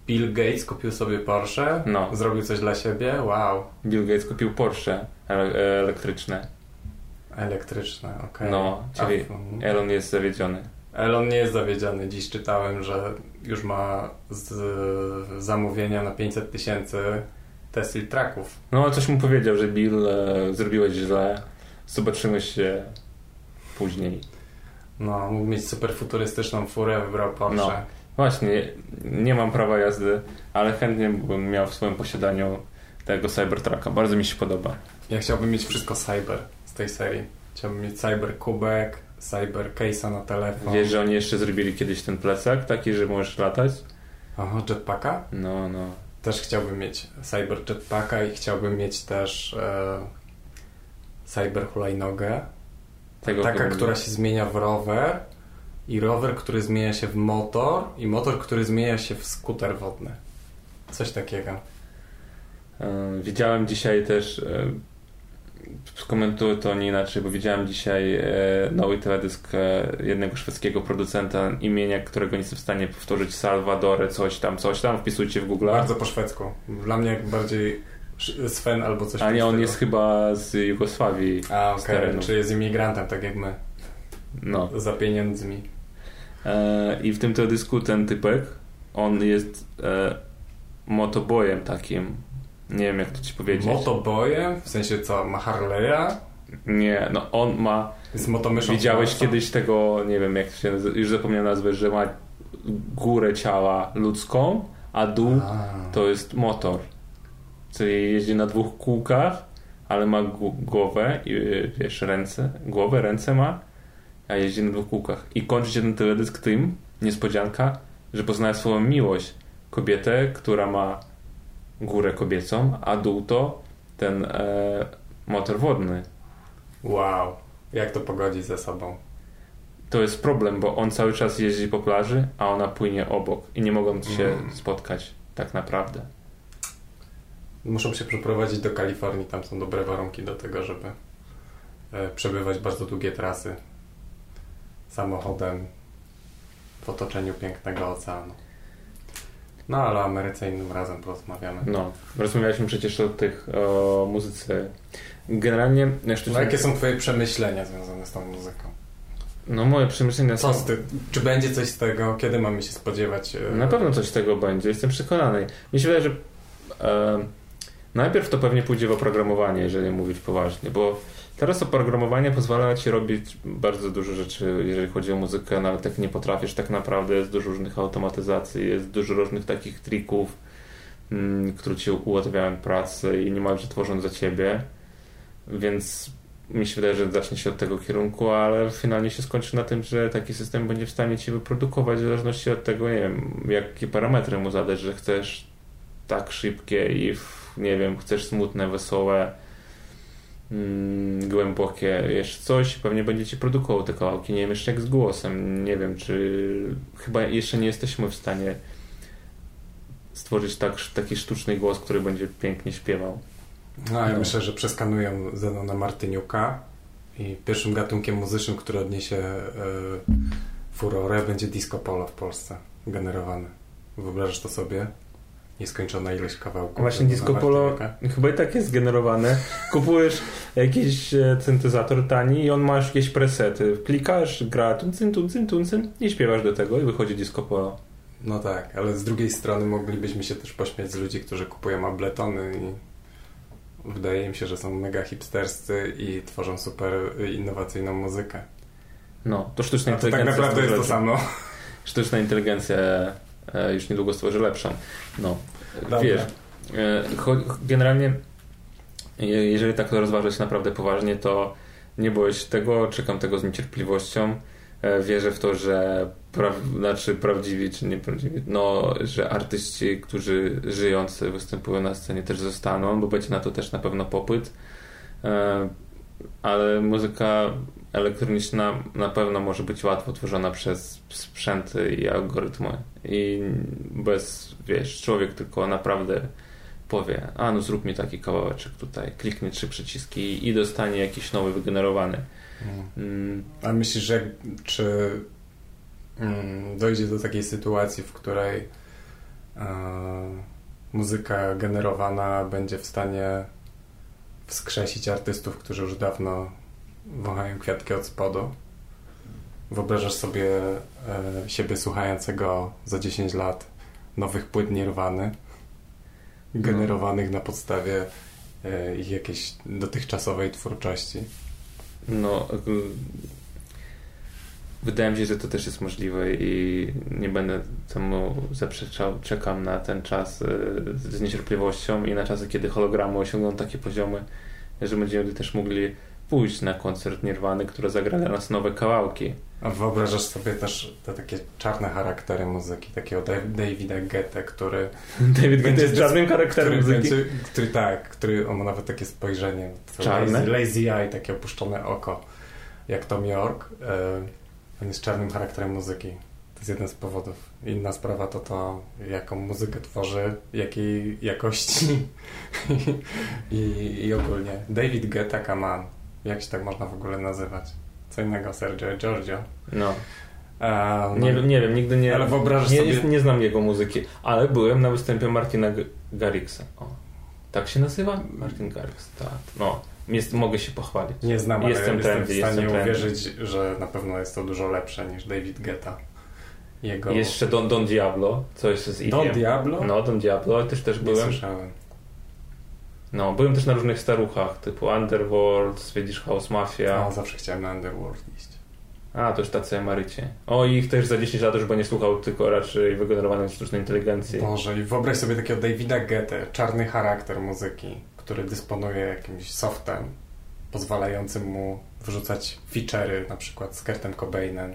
Bill Gates kupił sobie Porsche, No. zrobił coś dla siebie, wow, Bill Gates kupił Porsche ele- elektryczne. elektryczne, okej. No, czyli A, mm. Elon jest zawiedziony. Elon nie jest zawiedziony. Dziś czytałem, że już ma z, zamówienia na 500 tysięcy Tesla traków. No, coś mu powiedział, że Bill, e, zrobiłeś źle, zobaczymy się później. No, mógł mieć super futurystyczną furę, wybrał Porsche. No. Właśnie, nie mam prawa jazdy, ale chętnie bym miał w swoim posiadaniu tego Cybertrucka. Bardzo mi się podoba. Ja chciałbym mieć wszystko cyber z tej serii. Chciałbym mieć cyber kubek, cyber case'a na telefon. Wiesz, że oni jeszcze zrobili kiedyś ten plecak taki, że możesz latać? Aha, jetpacka? No, no. Też chciałbym mieć cyber jetpacka i chciałbym mieć też e, cyber hulajnogę. Tego Taka, która się zmienia w rower i rower, który zmienia się w motor i motor, który zmienia się w skuter wodny. Coś takiego. E, Widziałem dzisiaj też e, skomentuję to nie inaczej, bo widziałem dzisiaj e, nowy teledysk jednego szwedzkiego producenta imienia, którego nie jestem w stanie powtórzyć, Salvadore, coś tam, coś tam, wpisujcie w Google. Bardzo po szwedzku. Dla mnie bardziej Sven albo coś A nie, on stylu. jest chyba z Jugosławii. A, z okej, terenu. czy jest imigrantem, tak jak my, No. za pieniędzmi. E, I w tym teledysku ten typek, on jest e, motobojem takim. Nie wiem, jak to ci powiedzieć. Motobojem? W sensie co, ma Harley'a? Nie, no on ma Jest motomyszą. Widziałeś kiedyś tego, nie wiem jak się już zapomniałem nazwę, że ma górę ciała ludzką, a dół A. to jest motor. Czyli jeździ na dwóch kółkach, ale ma gł- głowę i y, wiesz, ręce, głowę, ręce ma, a jeździ na dwóch kółkach. I kończy się ten teledysk tym, niespodzianka, że poznaje swoją miłość. Kobietę, która ma górę kobiecą, a dół to ten e, motor wodny. Wow. Jak to pogodzić ze sobą? to jest problem, bo on cały czas jeździ po plaży, a ona płynie obok i nie mogą się Mm. spotkać tak naprawdę. Muszą się przeprowadzić do Kalifornii, tam są dobre warunki do tego, żeby e, przebywać bardzo długie trasy samochodem w otoczeniu pięknego oceanu. No ale o Ameryce innym razem porozmawiamy. No, rozmawialiśmy przecież o tych, o muzyce. Generalnie, No, sztuczne, jakie są twoje przemyślenia związane z tą muzyką? no moje przemyślenia Co są... z ty, czy będzie coś z tego? Kiedy mamy się spodziewać? e, Na pewno coś z tego będzie, jestem przekonany. Mi się wydaje, że e, najpierw to pewnie pójdzie w oprogramowanie, jeżeli mówić poważnie, bo teraz oprogramowanie pozwala ci robić bardzo dużo rzeczy, jeżeli chodzi o muzykę, nawet jak nie potrafisz tak naprawdę, jest dużo różnych automatyzacji, jest dużo różnych takich trików, mm, które ci ułatwiają pracę i niemalże tworzą za ciebie, więc mi się wydaje, że zacznie się od tego kierunku, ale finalnie się skończy na tym, że taki system będzie w stanie ci wyprodukować w zależności od tego, nie wiem, jakie parametry mu zadać, że chcesz tak szybkie i w, nie wiem, chcesz smutne, wesołe, mm, głębokie, jeszcze coś, pewnie będzie ci produkował te kawałki. Nie wiem jeszcze jak z głosem, nie wiem, czy chyba jeszcze nie jesteśmy w stanie stworzyć tak, taki sztuczny głos, który będzie pięknie śpiewał. No, ja No. myślę, że przeskanują Zenona Martyniuka i pierwszym gatunkiem muzycznym, który odniesie e, furorę, będzie disco polo w Polsce generowany. Wyobrażasz to sobie? Nieskończona ilość kawałków. Właśnie disco polo chyba i tak jest generowane. Kupujesz jakiś e, syntezator tani i on ma już jakieś presety. Klikasz, gra tuncyn, tuncyn, tuncyn i śpiewasz do tego i wychodzi disco polo. No tak, ale z drugiej strony moglibyśmy się też pośmiać z ludzi, którzy kupują abletony i wydaje im się, że są mega hipsterscy i tworzą super innowacyjną muzykę. No, to sztuczna A to tak inteligencja. naprawdę jest to samo. Sztuczna inteligencja już niedługo stworzy lepszą. No, Dobra. wiesz, e, generalnie je- jeżeli tak to rozważać naprawdę poważnie, to nie boję się tego, czekam tego z niecierpliwością. E, Wierzę w to, że pra, znaczy prawdziwi czy nieprawdziwi, no, że artyści, którzy żyjący występują na scenie też zostaną, bo będzie na to też na pewno popyt. E, Ale muzyka elektroniczna na pewno może być łatwo tworzona przez sprzęty i algorytmy. I bez, wiesz, człowiek tylko naprawdę powie, a no zrób mi taki kawałeczek tutaj, kliknie trzy przyciski i dostanie jakiś nowy wygenerowany. Mm, A myślisz, że czy mm, dojdzie do takiej sytuacji, w której e, muzyka generowana będzie w stanie wskrzesić artystów, którzy już dawno wąchają kwiatki od spodu? Wyobrażasz sobie e, siebie słuchającego za 10 lat nowych płyt Nirwany, generowanych na podstawie e, ich jakiejś dotychczasowej twórczości? No, wydaje mi się, że to też jest możliwe i nie będę temu zaprzeczał. Czekam na ten czas y, z niecierpliwością i na czasy, kiedy hologramy osiągną takie poziomy, że będziemy też mogli pójść na koncert Nirwany, które zagra dla nas nowe kawałki. A wyobrażasz sobie też te takie czarne charaktery muzyki, takiego Dav- Davida Guetta, który... David Guetta jest żadnym charakterem który, muzyki. będzie, który tak, który on ma nawet takie spojrzenie, Czarne? Lazy, lazy eye, takie opuszczone oko, jak Tom York. E, on jest czarnym charakterem muzyki. To jest jeden z powodów. Inna sprawa to to, jaką muzykę tworzy, jakiej jakości I, I ogólnie David Guetta Kaman. Jak się tak można w ogóle nazywać? Co innego Sergio Giorgio. No. A, no. Nie, wiem, nie wiem, nigdy nie, Ale wyobrażasz nie, sobie- nie, nie znam jego muzyki, ale byłem na występie Martina Garrixa. O. Tak się nazywa? Martin Garrix, tak. No, jest, mogę się pochwalić. Nie znam, ale Jestem jestem, trendy, w stanie jestem uwierzyć, że na pewno jest to dużo lepsze niż David Guetta. Jego... Jeszcze Don, Don Diablo, coś z Don Igiem. Diablo? No, Don Diablo, też też Nie byłem. słyszałem. No, byłem też na różnych staruchach, typu Underworld, Swedish House Mafia. No, zawsze chciałem na Underworld iść. A, to już tacy emerycie. O, i ich też za 10 lat już będzie słuchał tylko raczej wygenerowanej sztucznej inteligencji. Boże, i wyobraź sobie takiego Davida Guetta, czarny charakter muzyki, który dysponuje jakimś softem pozwalającym mu wrzucać feature'y, na przykład z Kurtem Cobainem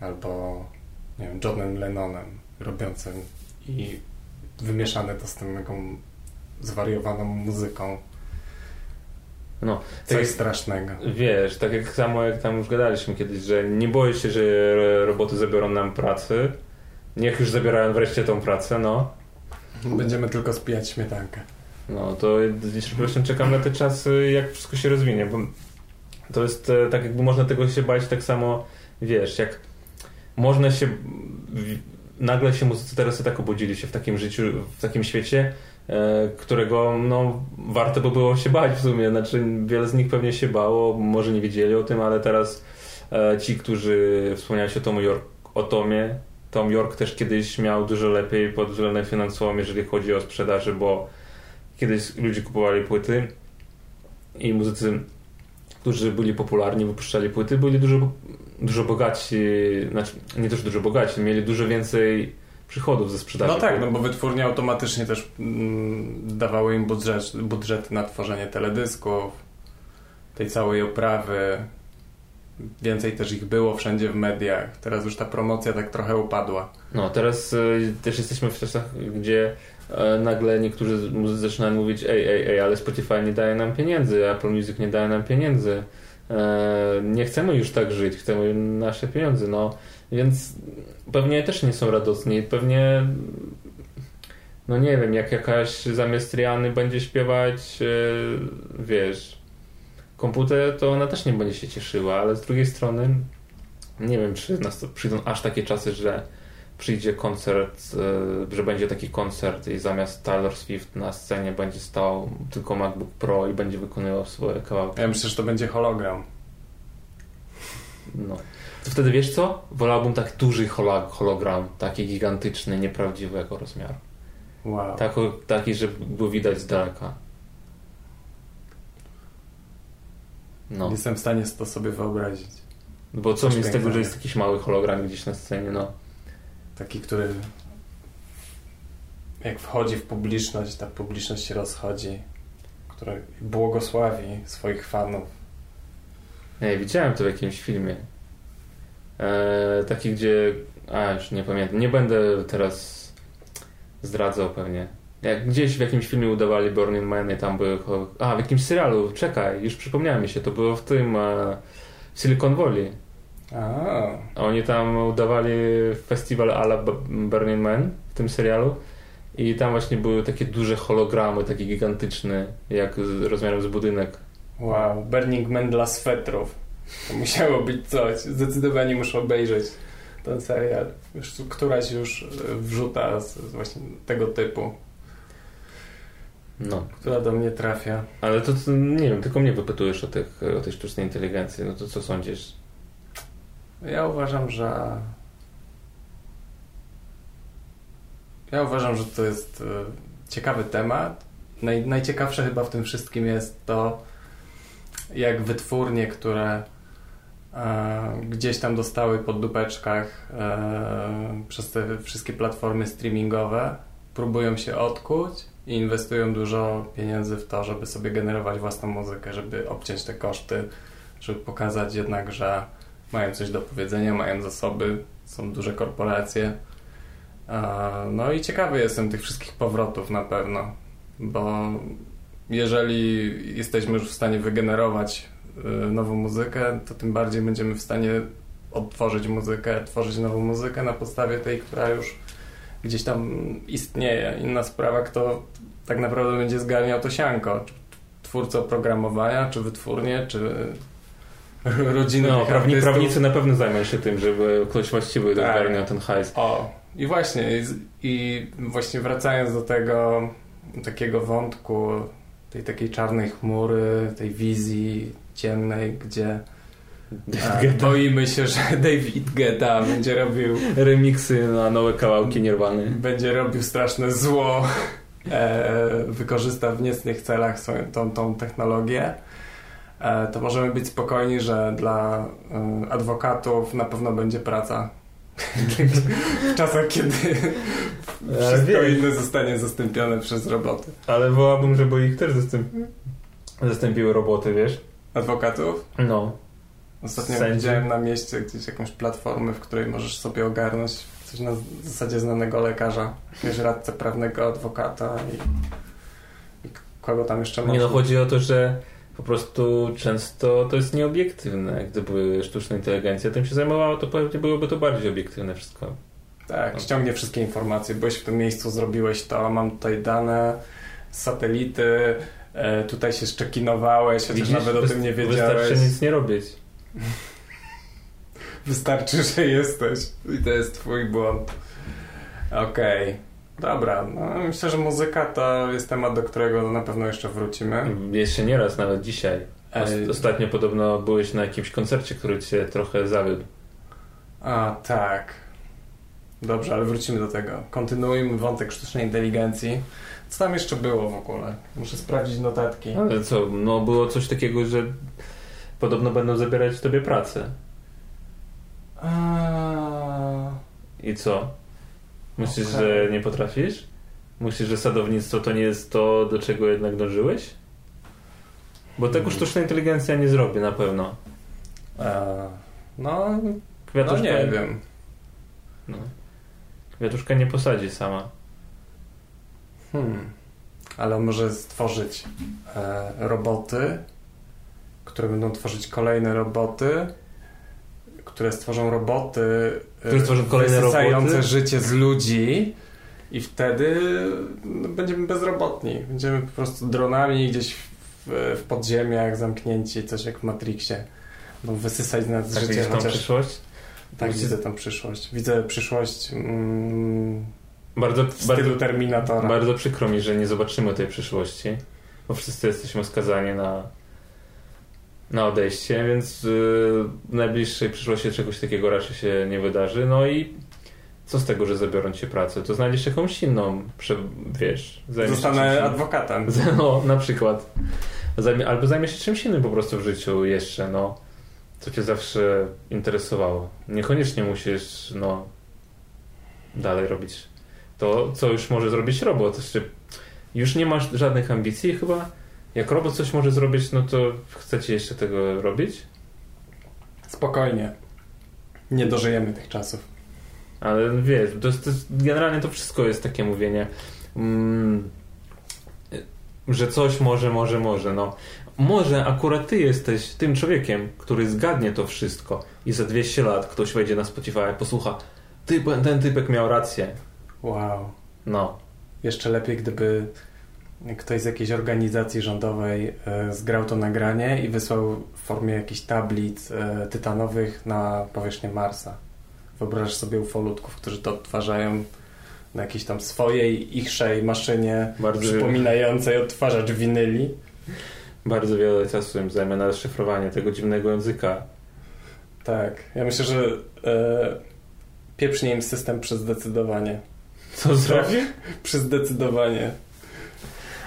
albo nie wiem, Johnem Lennonem robiącym i wymieszane to z tą taką zwariowaną muzyką. No, Coś tak- strasznego. Wiesz, tak jak samo jak tam już gadaliśmy kiedyś, że nie boję się, że ro- roboty zabiorą nam pracy. Niech już zabierają wreszcie tą pracę, no. Będziemy tylko spijać śmietankę. No to niecierpliwością czekam na te czasy, jak wszystko się rozwinie, bo to jest e, tak jakby można tego się bać tak samo, wiesz, jak można się nagle się muzycy teraz tak obudzili się w takim życiu, w takim świecie, e, którego no warto by było się bać w sumie, znaczy wiele z nich pewnie się bało, może nie wiedzieli o tym, ale teraz e, ci, którzy wspomniałeś o Tomu York, o Tomie, Tom York też kiedyś miał dużo lepiej pod względem finansowym, jeżeli chodzi o sprzedaży, bo kiedyś ludzie kupowali płyty i muzycy, którzy byli popularni, wypuszczali płyty, byli dużo, dużo bogaci, znaczy nie też dużo bogaci, mieli dużo więcej przychodów ze sprzedaży. No tak, no bo wytwórnie automatycznie też mm, dawały im budżet, budżety na tworzenie teledysków, tej całej oprawy. Więcej też ich było wszędzie w mediach. Teraz już ta promocja tak trochę upadła. No, teraz y, też jesteśmy w czasach, gdzie e, nagle niektórzy muzycy zaczynają mówić ej, ej, ej, ale Spotify nie daje nam pieniędzy, Apple Music nie daje nam pieniędzy. Nie chcemy już tak żyć, chcemy nasze pieniądze, no. Więc pewnie też nie są radosni. Pewnie no nie wiem, jak jakaś zamiast Riany będzie śpiewać, e, wiesz, komputer, to ona też nie będzie się cieszyła, ale z drugiej strony nie wiem, czy nas przyjdą aż takie czasy, że przyjdzie koncert, e, że będzie taki koncert i zamiast Taylor Swift na scenie będzie stał tylko MacBook Pro i będzie wykonywał swoje kawałki. Ja myślę, że to będzie hologram. No. To wtedy wiesz co? Wolałbym tak duży hologram, taki gigantyczny, nieprawdziwego rozmiaru. Wow. Taki, taki, że było widać z daleka. No. Jestem w stanie to sobie wyobrazić. Bo co Coś mi z tego, że jest jakiś mały hologram gdzieś na scenie, no. Taki, który jak wchodzi w publiczność, ta publiczność się rozchodzi, który błogosławi swoich fanów. Nie, widziałem to w jakimś filmie. E, taki, gdzie. A, już nie pamiętam. Nie będę teraz zdradzał pewnie. Jak gdzieś w jakimś filmie udawali Burning Man i tam były. A, w jakimś serialu, czekaj, już przypomniałem mi się, to było w tym. E, Silicon Valley. A, Oni tam udawali festiwal ala Burning Man w tym serialu. I tam właśnie były takie duże hologramy, takie gigantyczne, jak z, rozmiarem z budynek. wow, Burning Man dla swetrów. To musiało być coś. Zdecydowanie muszę obejrzeć ten serial. Już któraś już e, wrzuta z, z właśnie tego typu, No. która do mnie trafia. Ale to, to nie wiem, tylko mnie wypytujesz o, tych, o tej sztucznej inteligencji. No to co sądzisz? Ja uważam, że. Ja uważam, że to jest e, ciekawy temat. Naj, najciekawsze chyba w tym wszystkim jest to, jak wytwórnie, które e, gdzieś tam dostały po dupeczkach e, przez te wszystkie platformy streamingowe, próbują się odkuć i inwestują dużo pieniędzy w to, żeby sobie generować własną muzykę, żeby obciąć te koszty, żeby pokazać jednak, że mają coś do powiedzenia, mają zasoby, są duże korporacje. No i ciekawy jestem tych wszystkich powrotów na pewno, bo jeżeli jesteśmy już w stanie wygenerować y, nową muzykę, to tym bardziej będziemy w stanie odtworzyć muzykę, tworzyć nową muzykę na podstawie tej, która już gdzieś tam istnieje. Inna sprawa, kto tak naprawdę będzie zgarniał to sianko. Czy Twórca oprogramowania, czy wytwórnie, czy rodziny No, prawni, prawnicy na pewno zajmą się tym, żeby ktoś właściwy Tak. ogarniał ten hajs. O, i właśnie, i, i właśnie wracając do tego takiego wątku, tej takiej czarnej chmury, tej wizji ciemnej, gdzie e, boimy się, że David Guetta będzie robił, Remiksy na nowe kawałki Nirwany. będzie robił straszne zło, e, wykorzysta w niecnych celach tą, tą technologię, to możemy być spokojni, że dla e, adwokatów na pewno będzie praca. w czasach, kiedy wszystko wiesz. inne zostanie zastąpione przez roboty. Ale wołałbym, żeby ich też zastąp... zastąpiły roboty, wiesz? Adwokatów? No. Ostatnio Sędzi. widziałem na mieście gdzieś jakąś platformę, w której możesz sobie ogarnąć coś na zasadzie znanego lekarza, jakiegoś radcę prawnego, adwokata i, i kogo tam jeszcze Nie można. no, chodzi o to, że po prostu często to jest nieobiektywne. Gdyby sztuczna inteligencja tym się zajmowała, to pewnie byłoby to bardziej obiektywne wszystko. Tak, ściągnie wszystkie informacje. Byłeś w tym miejscu, zrobiłeś to, mam tutaj dane satelity, e, tutaj się szczekinowałeś, chociaż Widzisz? nawet o tym nie wiedziałeś. Wystarczy nic nie robić. Wystarczy, że jesteś i to jest twój błąd. Okej, dobra. No, myślę, że muzyka to jest temat, do którego na pewno jeszcze wrócimy. Jeszcze nie raz, nawet dzisiaj. Ostatnio podobno byłeś na jakimś koncercie, który cię trochę zawiódł. A, tak. Dobrze, ale wrócimy do tego. Kontynuujmy wątek sztucznej inteligencji. Co tam jeszcze było w ogóle? Muszę sprawdzić notatki. Ale co, no było coś takiego, że podobno będą zabierać tobie pracę. A, I co? Myślisz, Okej. że nie potrafisz? Myślisz, że sadownictwo to nie jest to, do czego jednak dążyłeś? Bo tego Hmm. sztuczna inteligencja nie zrobi na pewno. e, no, no Kwiatuszka, nie wiem. No. Kwiatuszka nie posadzi sama. Hmm. Ale może stworzyć e, roboty, które będą tworzyć kolejne roboty, które stworzą roboty, stworzą kolejne roboty? życie z ludzi i wtedy no, będziemy bezrobotni. Będziemy po prostu dronami gdzieś w, w podziemiach zamknięci, coś jak w Matrixie. Będą wysysać z nas Tak życie, widzisz tą chociaż przyszłość? tak Widzisz- widzę tą przyszłość. Widzę przyszłość mm, Bardzo, w stylu bardzo, Terminatora. bardzo przykro mi, że nie zobaczymy tej przyszłości, bo wszyscy jesteśmy skazani na, na odejście, więc yy, w najbliższej przyszłości czegoś takiego raczej się nie wydarzy. No i co z tego, że zabiorą ci pracę? To znajdziesz jakąś inną, wiesz, zajmiesz się Zostanę czymś- adwokatem. No, na przykład. Zajmie, albo zajmie się czymś innym po prostu w życiu jeszcze, no. Co cię zawsze interesowało. Niekoniecznie musisz, no, dalej robić to, co już może zrobić robot. Znaczy, już nie masz żadnych ambicji chyba. Jak robot coś może zrobić, no to chcecie jeszcze tego robić? Spokojnie. Nie dożyjemy tych czasów. Ale wiesz, to to generalnie to wszystko jest takie mówienie, mm, że coś może, może, może. No. Może akurat ty jesteś tym człowiekiem, który zgadnie to wszystko i za 200 lat ktoś wejdzie na Spotify, posłucha, ty, ten typek miał rację. Wow. No. Jeszcze lepiej, gdyby ktoś z jakiejś organizacji rządowej e, zgrał to nagranie i wysłał w formie jakichś tablic e, tytanowych na powierzchnię Marsa. Wyobrażasz sobie ufolutków, którzy to odtwarzają na jakiejś tam swojej, ichszej maszynie Bardzo, przypominającej odtwarzacz winyli. bardzo wiele czasu im zajmie na szyfrowanie tego dziwnego języka. Tak. Ja myślę, że e, pieprznie im system przez zdecydowanie. Co zrobi? Przez zdecydowanie.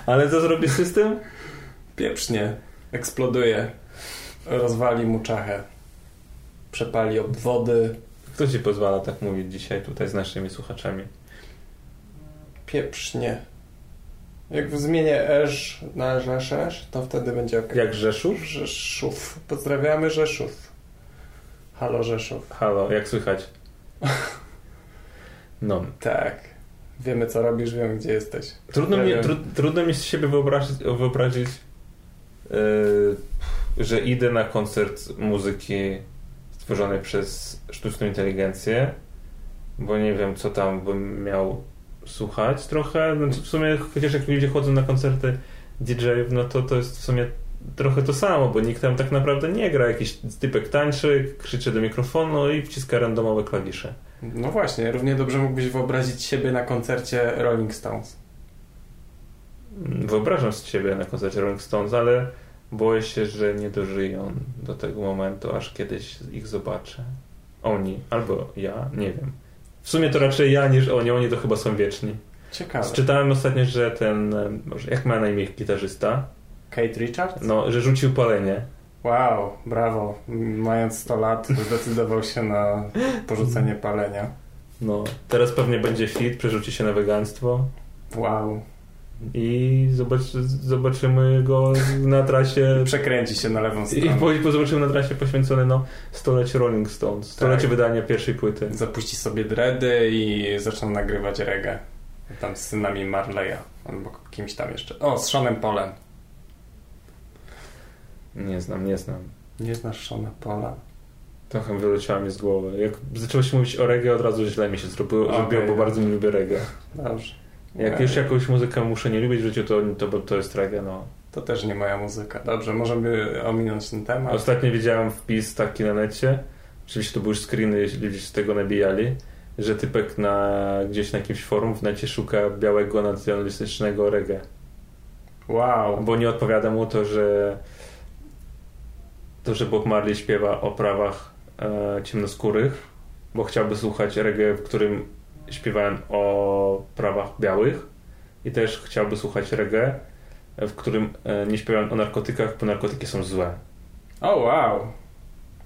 Ale co zrobi system? Pieprznie. Eksploduje. Rozwali mu czachę. Przepali obwody. Kto ci pozwala tak mówić dzisiaj tutaj z naszymi słuchaczami? Pieprznie. Jak zmienię esz na rzeszesz, to wtedy będzie ok. Jak Rzeszów? Rzeszów. Pozdrawiamy Rzeszów. Halo Rzeszów. Halo, jak słychać? No. Tak. Wiemy co robisz, wiemy gdzie jesteś. Trudno mi, Pozdrawiam. tru, trudno mi z siebie wyobrazić, wyobrazić yy, że idę na koncert muzyki stworzonej przez sztuczną inteligencję, bo nie wiem, co tam bym miał słuchać trochę. Znaczy w sumie, chociaż jak ludzie chodzą na koncerty DJ-ów, no to to jest w sumie trochę to samo, bo nikt tam tak naprawdę nie gra. Jakiś typek tańczy, krzyczy do mikrofonu i wciska randomowe klawisze. No właśnie, równie dobrze mógłbyś wyobrazić siebie na koncercie Rolling Stones. Wyobrażam siebie na koncercie Rolling Stones, ale boję się, że nie dożyją do tego momentu, aż kiedyś ich zobaczę. Oni, albo ja, nie wiem. W sumie to raczej ja niż oni, oni to chyba są wieczni. Ciekawe. Czytałem ostatnio, że ten, e, może jak ma na imię gitarzysta, Kate Richards? no, że rzucił palenie. Wow, brawo. Mając 100 lat zdecydował się na porzucenie palenia. No, teraz pewnie będzie fit, przerzuci się na weganstwo Wow. i zobacz, zobaczymy go na trasie Przekręci się na lewą i stronę. po, po zobaczymy na trasie poświęcone no, stoleciu Rolling Stones, stolecie Tak. wydania pierwszej płyty. Zapuści sobie dready i zaczął nagrywać reggae. Tam z synami Marleya. Albo kimś tam jeszcze. O, z Seanem Polem. Nie znam, nie znam. Nie znasz Seana Pola? Trochę wyleciała mi z głowy. Jak zaczęło mówić o reggae, od razu źle mi się zrobiło, zrobiło bo bardzo nie lubię reggae. Dobrze. Jak Nie, już jakąś muzykę muszę nie lubić w życiu, to, to, to jest reggae, no. To też nie moja muzyka. Dobrze, możemy ominąć ten temat. Ostatnio widziałem wpis taki na necie, oczywiście to były już screeny, ludzie się z tego nabijali, że typek na, gdzieś na jakimś forum w necie szuka białego nacjonalistycznego reggae. Wow. Bo nie odpowiada mu to, że to, że Bob Marley śpiewa o prawach e, ciemnoskórych, bo chciałby słuchać reggae, w którym śpiewałem o prawach białych i też chciałby słuchać reggae, w którym e, nie śpiewałem o narkotykach, bo narkotyki są złe. O, wow.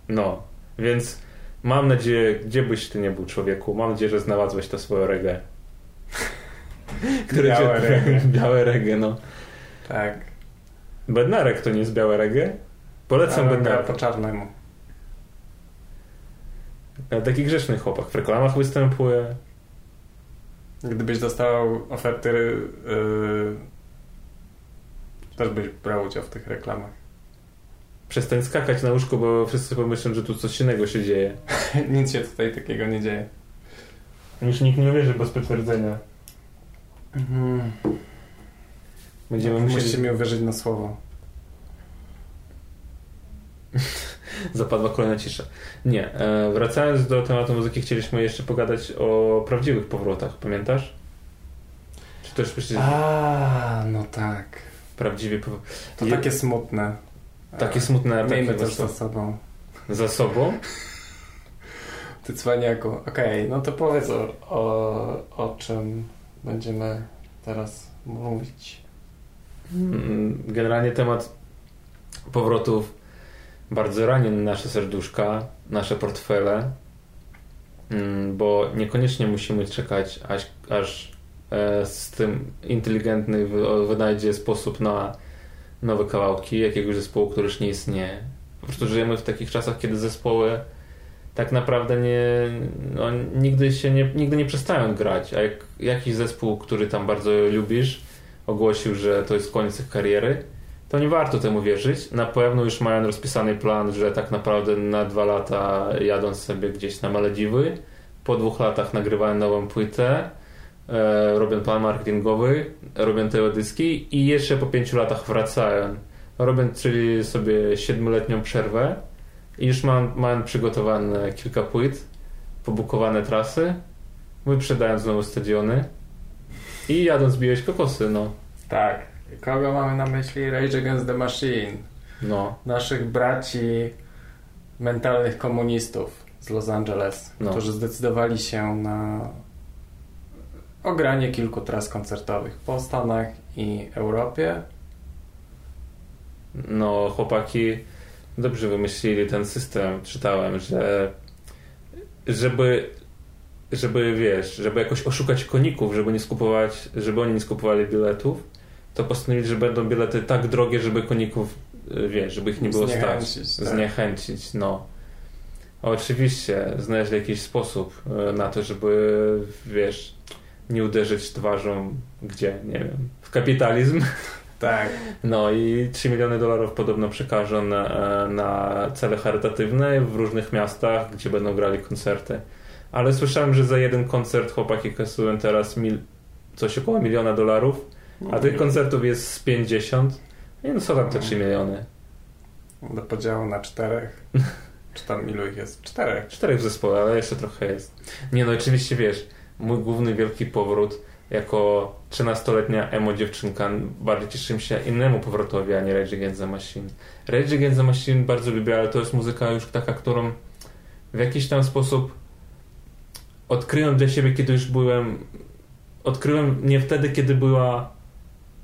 No, więc mam nadzieję, gdzie byś ty nie był człowieku, mam nadzieję, że znalazłeś to swoje reggae. Białe reggae. białe reggae, no. Tak. Bednarek to nie jest białe reggae? Polecam Bednarek. po czarnemu. E, Taki grzeczny chłopak. W reklamach występuje. Gdybyś dostał oferty, yy, też byś brał udział w tych reklamach. Przestań skakać na łóżku, bo wszyscy pomyślą, że tu coś innego się dzieje. Nic się tutaj takiego nie dzieje. Już nikt nie uwierzy bez potwierdzenia. Będziemy Musicie musieli... mi uwierzyć na słowo. Zapadła kolejna cisza. Nie. E, wracając do tematu muzyki, chcieliśmy jeszcze pogadać o prawdziwych powrotach. Pamiętasz? Czy też myślisz, A, no tak. prawdziwie pow... To Je- takie smutne. Takie smutne Miejmy takie też za za, sobą. za sobą? Ty cwaniaku. Okej, no to powiedz o, o, o czym będziemy teraz mówić. Mm, Generalnie temat powrotów bardzo rani nasze serduszka, nasze portfele, Mm, bo niekoniecznie musimy czekać, aż, aż e, z tym inteligentny wy- wynajdzie sposób na nowe kawałki jakiegoś zespołu, który już nie istnieje. Po prostu żyjemy w takich czasach, kiedy zespoły tak naprawdę nie, no, nigdy się nie, nigdy nie przestają grać, a jak jakiś zespół, który tam bardzo lubisz, ogłosił, że to jest koniec ich kariery, to nie warto temu wierzyć. Na pewno już mają rozpisany plan, że tak naprawdę na dwa lata jadą sobie gdzieś na Malediwy. Po dwóch latach nagrywają nową płytę, e, robią plan marketingowy, robią teledyski i jeszcze po pięciu latach wracają. Robią czyli sobie siedmioletnią przerwę i już mam, mają przygotowane kilka płyt, pobukowane trasy, wyprzedają znowu stadiony i jadą zbijać kokosy, no. Tak. Kogo mamy na myśli? Rage Against the Machine. No, Naszych braci mentalnych komunistów z Los Angeles, No. którzy zdecydowali się na ogranie kilku tras koncertowych po Stanach i Europie. no chłopaki dobrze wymyślili ten system. Czytałem, że żeby żeby wiesz, żeby jakoś oszukać koników, żeby nie skupować, żeby oni nie skupowali biletów, to postanowili, że będą bilety tak drogie, żeby koników, y, wiesz, żeby ich nie było stać. Zniechęcić, tak. Zniechęcić, no. Oczywiście znaleźli jakiś sposób y, na to, żeby, wiesz, nie uderzyć twarzą gdzie, nie wiem, w kapitalizm. Tak. No i 3 miliony dolarów podobno przekażą na, na cele charytatywne w różnych miastach, gdzie będą grali koncerty. ale słyszałem, że za jeden koncert chłopaki kasują teraz mil, coś około miliona dolarów, a tych koncertów jest z 50. Nie no, co tam te 3 miliony? Do podziału na czterech. Czy tam ilu ich jest? Czterech. Czterech w zespole, ale jeszcze trochę jest. Nie no, oczywiście wiesz, mój główny wielki powrót jako 13-letnia emo dziewczynka bardziej cieszyłem się innemu powrotowi, a nie Rage Against the Machine. Rage Against the Machine bardzo lubię, ale to jest muzyka już taka, którą w jakiś tam sposób odkryłem dla siebie, kiedy już byłem odkryłem nie wtedy, kiedy była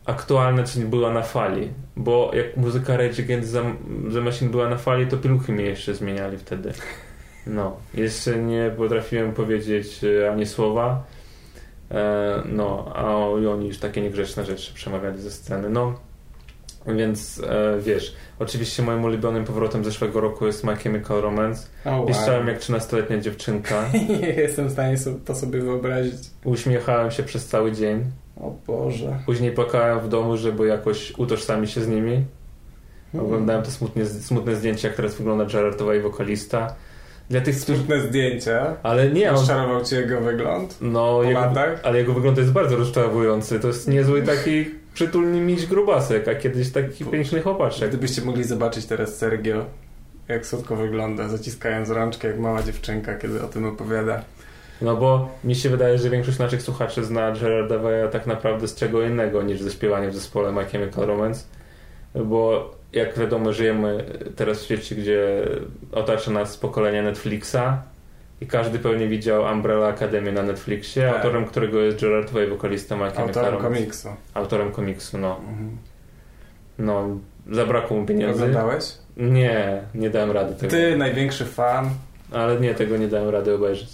aktualna, czy nie była na fali. Bo jak muzyka Rage Against the- Machine była na fali, to pieluchy mnie jeszcze zmieniali wtedy. No, jeszcze nie potrafiłem powiedzieć e, ani słowa. E, no, a oni już takie niegrzeczne rzeczy przemawiali ze sceny. No, więc e, wiesz, oczywiście moim ulubionym powrotem zeszłego roku jest My Chemical Romance. Oh, Piszczałem jak 13-letnia dziewczynka. Nie jestem w stanie to sobie wyobrazić. Uśmiechałem się przez cały dzień. O Boże. Później płakałem w domu, żeby jakoś utożsamić się z nimi. Hmm. Oglądałem te smutne, smutne zdjęcia, jak teraz wygląda Jared Way, wokalista. Dla tych, którzy... Smutne zdjęcia. Ale nie, on... Rozczarował cię jego wygląd? No, po jego... latach? ale jego wygląd jest bardzo rozczarowujący. To jest niezły taki przytulny miś grubasek, a kiedyś taki piękny chłopaczek. Gdybyście mogli zobaczyć teraz Sergio, jak słodko wygląda, zaciskając rączkę jak mała dziewczynka, kiedy o tym opowiada. No bo mi się wydaje, że większość naszych słuchaczy zna Gerarda Waya tak naprawdę z czego innego niż ze śpiewaniem w zespole My Chemical Romance. Bo jak wiadomo, żyjemy teraz w świecie, gdzie otacza nas pokolenie Netflixa i każdy pewnie widział Umbrella Academy na Netflixie, Tak. autorem którego jest Gerard Way, wokalista My Chemical Autorem Romance. komiksu. Autorem komiksu, no. Mhm. No, zabrakło mu pieniędzy. Oglądałeś? Nie, nie dałem rady tego. Ty, największy fan. Ale nie, tego nie dałem rady obejrzeć.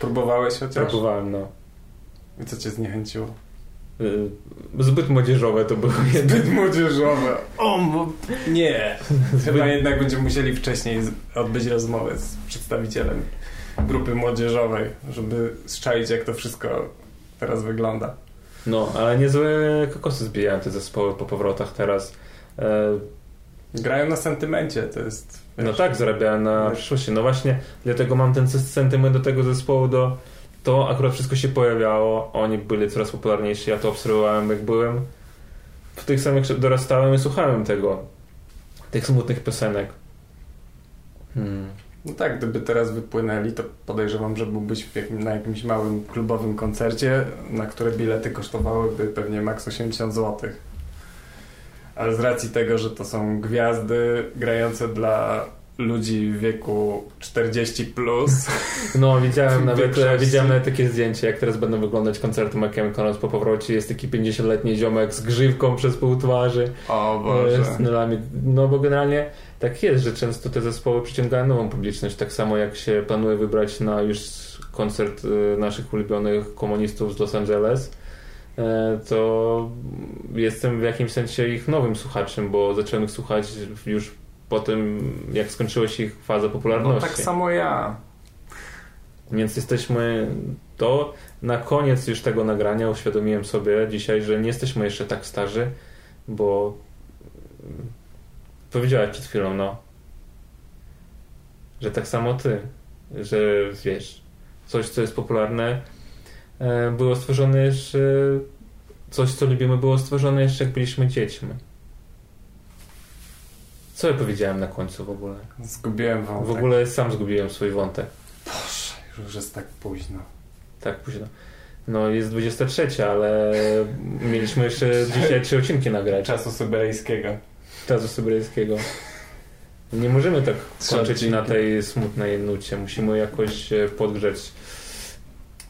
Próbowałeś chociaż? Próbowałem, no. I co cię zniechęciło? Y, Zbyt młodzieżowe to było jednak. Zbyt młodzieżowe. O, nie. Chyba jednak będziemy musieli wcześniej odbyć rozmowę z przedstawicielem grupy młodzieżowej, żeby strzaić jak to wszystko teraz wygląda. No, ale niezłe kokosy zbijają te zespoły po powrotach teraz. E, Grają na sentymencie, to jest... no tak, zarabiają na wiesz. przyszłości. No właśnie, dlatego mam ten sentyment do tego zespołu, do to akurat wszystko się pojawiało, oni byli coraz popularniejsi, ja to obserwowałem jak byłem. W tych samych dorastałem i słuchałem tego, tych smutnych piosenek. Hmm. No tak, gdyby teraz wypłynęli, to podejrzewam, że byłbyś jakim, na jakimś małym klubowym koncercie, na które bilety kosztowałyby pewnie maks 80 zł. Ale z racji tego, że to są gwiazdy grające dla ludzi w wieku 40 plus, No, widziałem nawet, widziałem nawet takie zdjęcie, jak teraz będą wyglądać koncerty Chemical Romance po powrocie. Jest taki 50-letni ziomek z grzywką przez pół twarzy. o E, Boże. z tunelami. No bo generalnie tak jest, że często te zespoły przyciągają nową publiczność. Tak samo jak się planuje wybrać na już koncert e, naszych ulubionych komunistów z Los Angeles, e, to jestem w jakimś sensie ich nowym słuchaczem, bo zacząłem ich słuchać już po tym, jak skończyła się ich faza No popularności. tak samo ja. Więc jesteśmy to na koniec już tego nagrania uświadomiłem sobie dzisiaj, że nie jesteśmy jeszcze tak starzy, bo powiedziałeś przed chwilą, no, że tak samo ty, że wiesz, coś, co jest popularne, e, było stworzone jeszcze, coś, co lubimy, było stworzone jeszcze jak byliśmy dziećmi. Co ja powiedziałem na końcu w ogóle? Zgubiłem wam. W ogóle sam zgubiłem swój wątek. Boże, już jest tak późno. Tak późno. No jest 23, ale mieliśmy jeszcze dzisiaj trzy odcinki nagrać. Czasu syberyjskiego. Czasu syberyjskiego. Nie możemy tak kończyć na tej smutnej nucie. Musimy jakoś e, podgrzeć.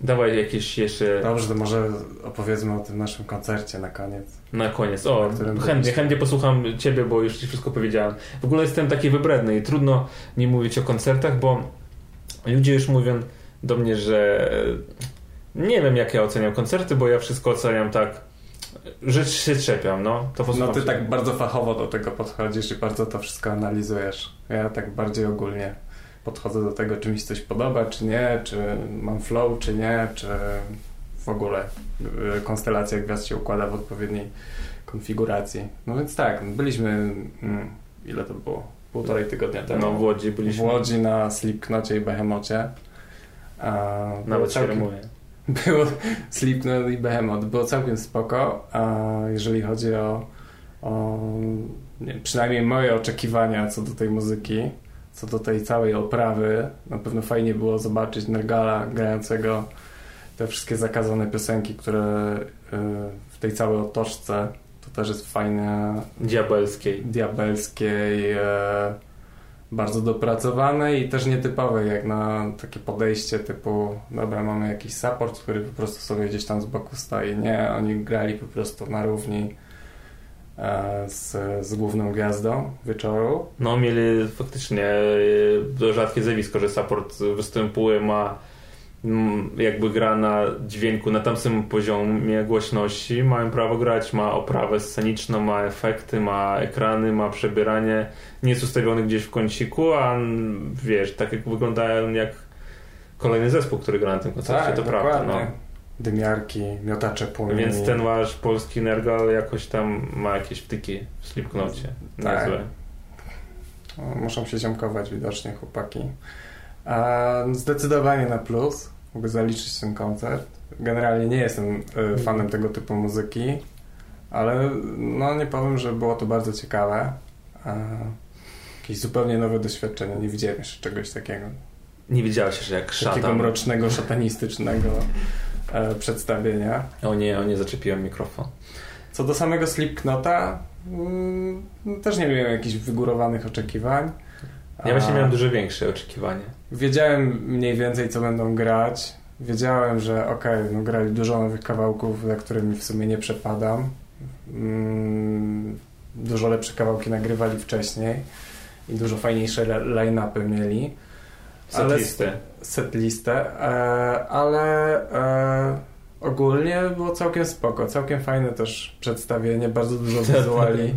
Dawaj jakieś jeszcze Dobrze, to może opowiedzmy o tym naszym koncercie na koniec. na koniec. O, Na chętnie, chętnie posłucham Ciebie, bo już Ci wszystko powiedziałem. W ogóle jestem taki wybredny i trudno nie mówić o koncertach, bo ludzie już mówią do mnie, że nie wiem jak ja oceniam koncerty, bo ja wszystko oceniam tak, że się trzepiam, no. To No ty się. tak bardzo fachowo do tego podchodzisz i bardzo to wszystko analizujesz. Ja tak bardziej ogólnie podchodzę do tego, czy mi się coś podoba, czy nie, czy mam flow, czy nie, czy w ogóle y, konstelacja gwiazd się układa w odpowiedniej konfiguracji. No więc tak, byliśmy, mm, ile to było? Półtorej tygodnia temu. No w Łodzi w byliśmy. Łodzi na Slipknocie i Behemocie. A, Nawet się całkiem-. Było Slipknot i Behemoth. Było całkiem spoko, a jeżeli chodzi o, o nie, przynajmniej moje oczekiwania co do tej muzyki, co do tej całej oprawy, na pewno fajnie było zobaczyć Nergala grającego te wszystkie zakazane piosenki, które y, w tej całej otoczce to też jest fajne, Diabelskiej. diabelskiej, e, bardzo dopracowanej i też nietypowej, jak na takie podejście typu dobra, mamy jakiś support, który po prostu sobie gdzieś tam z boku stoi. Nie, oni grali po prostu na równi e, z, z główną gwiazdą wieczoru. No, mieli faktycznie e, rzadkie zjawisko, że support występuje, ma jakby gra na dźwięku na tam samym poziomie głośności, mają prawo grać, ma oprawę sceniczną, ma efekty, ma ekrany, ma przebieranie, nie jest ustawiony gdzieś w kąciku, a wiesz, tak jak wyglądają jak kolejny zespół, który gra na tym koncercie, to prawda, no. Dymiarki, miotacze płomieni. Więc ten wasz polski nergal jakoś tam ma jakieś wtyki w Slipknocie. Tak. Muszą się ziomkować widocznie chłopaki. A zdecydowanie na plus. Mogę zaliczyć ten koncert. Generalnie nie jestem y, fanem tego typu muzyki, ale no nie powiem, że było to bardzo ciekawe. A, jakieś zupełnie nowe doświadczenie. Nie widziałem jeszcze czegoś takiego. Nie widziałeś, że jak Takiego szatan... mrocznego, szatanistycznego e, przedstawienia. O nie, o nie, zaczepiłem mikrofon. Co do samego Slipknota, mm, też nie miałem jakichś wygórowanych oczekiwań. Ja właśnie miałem dużo większe oczekiwania. Wiedziałem mniej więcej, co będą grać. Wiedziałem, że okej, no grali dużo nowych kawałków, za którymi w sumie nie przepadam. Mm, dużo lepsze kawałki nagrywali wcześniej i dużo fajniejsze line-upy mieli. Ale-. Setlistę, e, ale e, ogólnie było całkiem spoko, całkiem fajne też przedstawienie, bardzo dużo wizuali.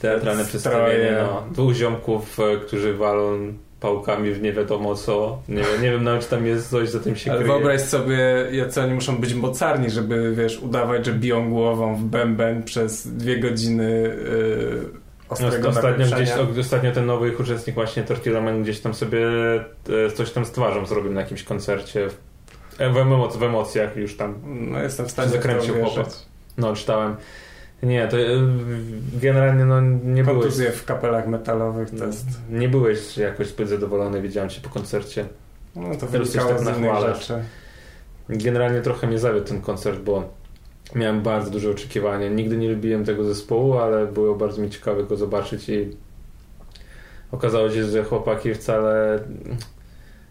Teatralne przedstawienie, no. Dwóch ziomków, e, którzy walą pałkami w nie wiadomo co. Nie, wiem- nie wiem nawet, czy tam jest coś, za tym się Ale kryje. wyobraź sobie, jacy oni muszą być mocarni, żeby, wiesz, udawać, że biją głową w bęben przez dwie godziny yy, ostrego ostatnio, gdzieś, ostatnio ten nowy ich uczestnik właśnie Tortilla Man gdzieś tam sobie e, coś tam z twarzą zrobił na jakimś koncercie. E, W, emoc- w emocjach już tam No jestem w stanie Zakręcił chłopak. No, czytałem. Nie, to e, generalnie no, nie byłeś, Kontuzje w kapelach metalowych to jest... nie byłeś jakoś zbyt zadowolony, widziałem cię po koncercie. No to wynikało tak z innych rzeczy. Generalnie trochę mnie zawiódł ten koncert, bo miałem bardzo duże oczekiwania. Nigdy nie lubiłem tego zespołu, ale było bardzo mi ciekawe go zobaczyć i okazało się, że chłopaki wcale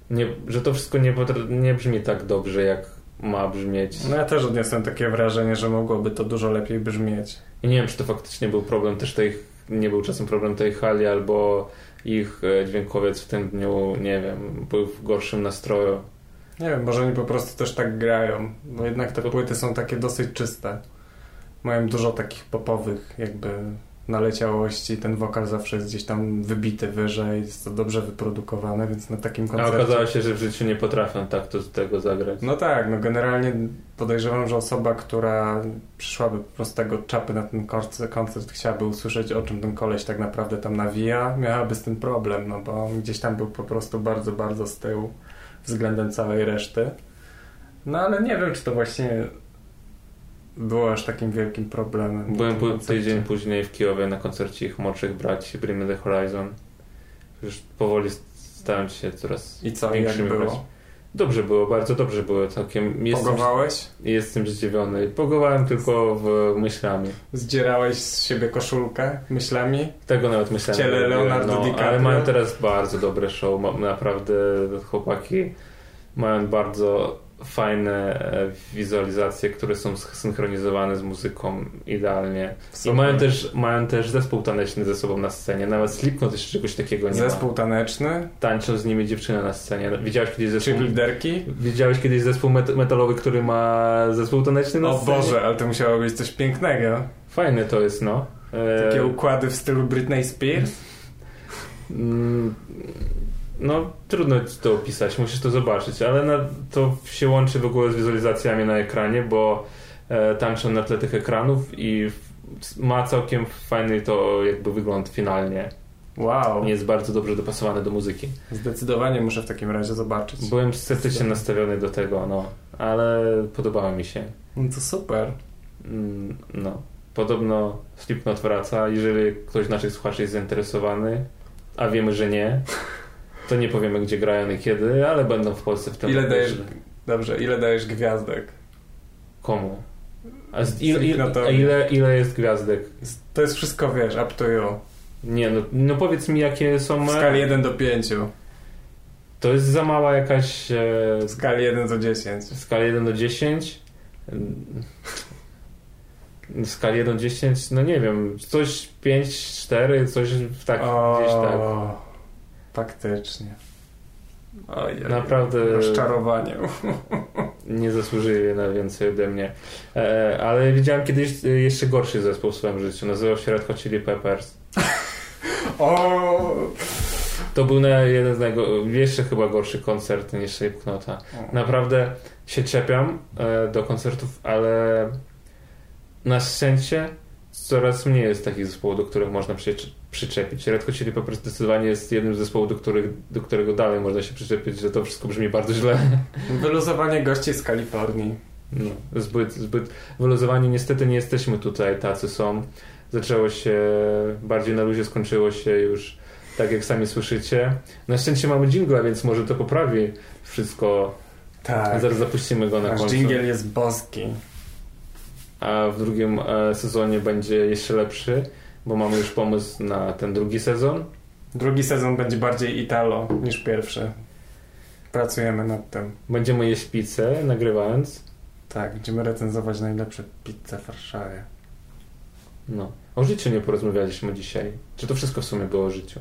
nie, że to wszystko nie, nie brzmi tak dobrze, jak ma brzmieć. No ja też odniosłem takie wrażenie, że mogłoby to dużo lepiej brzmieć. I nie wiem, czy to faktycznie był problem też tej, nie był czasem problem tej hali, albo ich e, dźwiękowiec w tym dniu, nie wiem, był w gorszym nastroju. Nie wiem, może oni po prostu też tak grają, bo jednak te płyty są takie dosyć czyste. Mają dużo takich popowych jakby naleciałości, ten wokal zawsze jest gdzieś tam wybity wyżej, jest to dobrze wyprodukowane, więc na takim A koncercie... okazało się, że w życiu nie potrafią tak to z tego zagrać. No tak, no generalnie podejrzewam, że osoba, która przyszłaby po prostu tego czapy na ten koncert, koncert chciałaby usłyszeć, o czym ten koleś tak naprawdę tam nawija, miałaby z tym problem, no bo on gdzieś tam był po prostu bardzo, bardzo z tyłu względem całej reszty. No ale nie wiem, czy to właśnie było aż takim wielkim problemem. Byłem po, tydzień później w Kijowie na koncercie ich młodszych braci Bring The Horizon. Już powoli stałem się coraz I co, jak większymi było? braćmi. Dobrze było, bardzo dobrze było całkiem. Jestem, Pogowałeś? jestem zdziwiony. Pogowałem tylko w myślami. Zdzierałeś z siebie koszulkę myślami? Tego nawet myślałem. ciele Leonardo no, DiCaprio. Ale mają teraz bardzo dobre show. Naprawdę chłopaki mają bardzo fajne e, wizualizacje, które są synchronizowane z muzyką idealnie. I mają też, mają też zespół taneczny ze sobą na scenie. Nawet Slipknot jeszcze czegoś takiego nie Zespół ma. taneczny? Tańczą z nimi dziewczyny na scenie. Widziałeś kiedyś Czy zespół... liderki? Widziałeś kiedyś zespół met- metalowy, który ma zespół taneczny na O scenie? Boże, ale to musiało być coś pięknego. Fajne to jest, no. E, Takie układy w stylu Britney Spears? No, trudno ci to opisać, musisz to zobaczyć, ale na, to się łączy w ogóle z wizualizacjami na ekranie, bo e, tańczą na tle tych ekranów i ma całkiem fajny to jakby wygląd finalnie. Wow. Nie jest bardzo dobrze dopasowane do muzyki. Zdecydowanie muszę w takim razie zobaczyć. Byłem sceptycznie nastawiony do tego, no, ale podobało mi się. No to super. Mm, No, podobno Slipknot wraca. Jeżeli ktoś z naszych słuchaczy jest zainteresowany, a wiemy, że nie, to nie powiemy, gdzie grają i kiedy, ale będą w Polsce w tym Ile roku. dajesz, dobrze, ile dajesz gwiazdek? Komu? A, z, ile, ile, Slipknotowi. a ile, ile jest gwiazdek? To jest wszystko, wiesz, up to you. Nie, no, no powiedz mi, jakie są... W skali 1 do 5. To jest za mała jakaś... E, W skali 1 do 10. w skali 1 do 10? W skali 1 do 10? No nie wiem, coś 5, 4, coś w tak, gdzieś tak. Faktycznie. Ojej, Naprawdę- Rozczarowanie. Nie zasłużyli na więcej ode mnie. E, ale widziałem kiedyś e, jeszcze gorszy zespół w swoim życiu. Nazywał się Red Hot Chili Peppers. O! To był jeden z najgo- jeszcze chyba gorszy koncert niż Slipknota. Naprawdę się czepiam e, do koncertów, ale na szczęście coraz mniej jest takich zespołów, do których można przyczy- przyczepić. Red Hot Chili Peppers zdecydowanie jest jednym z zespołów, do, których, do którego dalej można się przyczepić, że to wszystko brzmi bardzo źle. Wyluzowanie gości z Kalifornii. No, zbyt, zbyt wyluzowani. Niestety nie jesteśmy tutaj, tacy są. Zaczęło się bardziej na luzie, skończyło się już tak jak sami słyszycie. Na szczęście mamy jingla, więc może to poprawi wszystko. Tak. Zaraz zapuścimy go na Nasz końcu. dżingiel jest boski. A w drugim e, sezonie będzie jeszcze lepszy, bo mamy już pomysł na ten drugi sezon. Drugi sezon będzie bardziej Italo niż pierwszy. Pracujemy nad tym. Będziemy jeść pizzę, nagrywając. Tak, będziemy recenzować najlepsze pizze w Warszawie. No. O życiu nie porozmawialiśmy dzisiaj. Czy to wszystko w sumie było o życiu?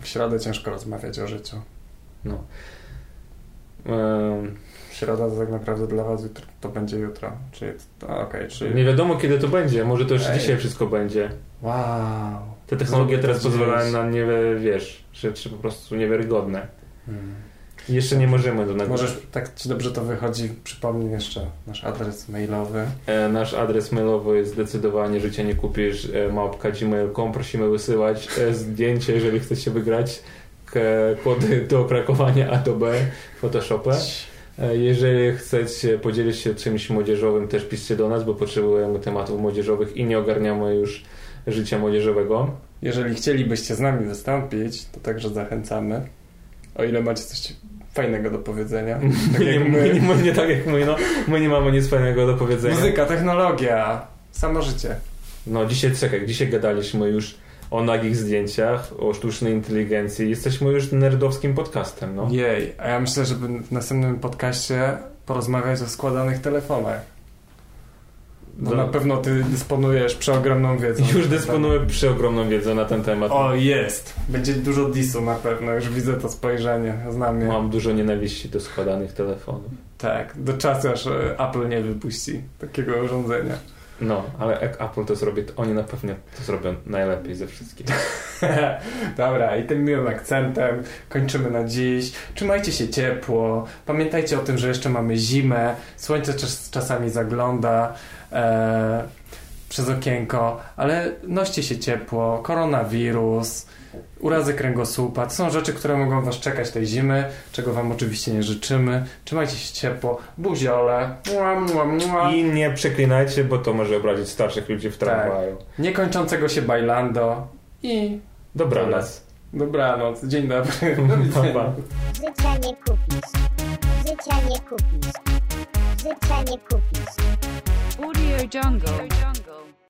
W środę ciężko rozmawiać o życiu. No. Em, Środa to tak naprawdę dla was jutro, to będzie jutro. Czyli, to- okej, czyli... Nie wiadomo kiedy to będzie, może to już Ej. dzisiaj wszystko będzie. Wow. Te technologie teraz pozwalają na nie wiesz, rzeczy po prostu niewiarygodne. Hmm. Jeszcze nie możemy do tego. Możesz, tak ci dobrze to wychodzi, przypomnij jeszcze nasz adres mailowy. E, Nasz adres mailowy jest zdecydowanie życie nie kupisz e, małpka gmail.com. Prosimy wysyłać e, zdjęcie, jeżeli chcecie wygrać kody do krakowania A do B Photoshopę. E, Jeżeli chcecie podzielić się czymś młodzieżowym, też piszcie do nas, bo potrzebujemy tematów młodzieżowych i nie ogarniamy już życia młodzieżowego. Jeżeli chcielibyście z nami wystąpić, to także zachęcamy. O ile macie coś fajnego do powiedzenia. Tak nie, my, nie, my nie tak jak my, no. My nie mamy nic fajnego do powiedzenia. Muzyka, technologia, samo życie. No dzisiaj czekaj, dzisiaj gadaliśmy już o nagich zdjęciach, o sztucznej inteligencji. Jesteśmy już nerdowskim podcastem, no. Jej, a ja myślę, żeby w następnym podcaście porozmawiać o składanych telefonach. Bo No. na pewno ty dysponujesz przeogromną wiedzą. Już dysponuję przeogromną wiedzą na ten temat. O, jest! Będzie dużo disu na pewno, już widzę to spojrzenie, znam je. Mam dużo nienawiści do składanych telefonów. Tak, do czasu aż e, Apple nie wypuści takiego urządzenia. No, ale jak Apple to zrobi, to oni na pewno to zrobią najlepiej ze wszystkich. Dobra, i tym miłym akcentem kończymy na dziś. Trzymajcie się ciepło. Pamiętajcie o tym, że jeszcze mamy zimę. Słońce czas, czasami zagląda e, przez okienko, ale noście się ciepło. Koronawirus, urazy kręgosłupa. To są rzeczy, które mogą Was czekać tej zimy, czego Wam oczywiście nie życzymy. Trzymajcie się ciepło. Buziole. Mua, mua, mua. I nie przeklinajcie, bo to może obrazić starszych ludzi w tramwaju. Niekończącego się bailando. I Dobranoc. dobranoc. Dzień dobry. Pa. Życia nie kupisz. Życia nie kupisz. Życia nie kupisz. Audio Jungle.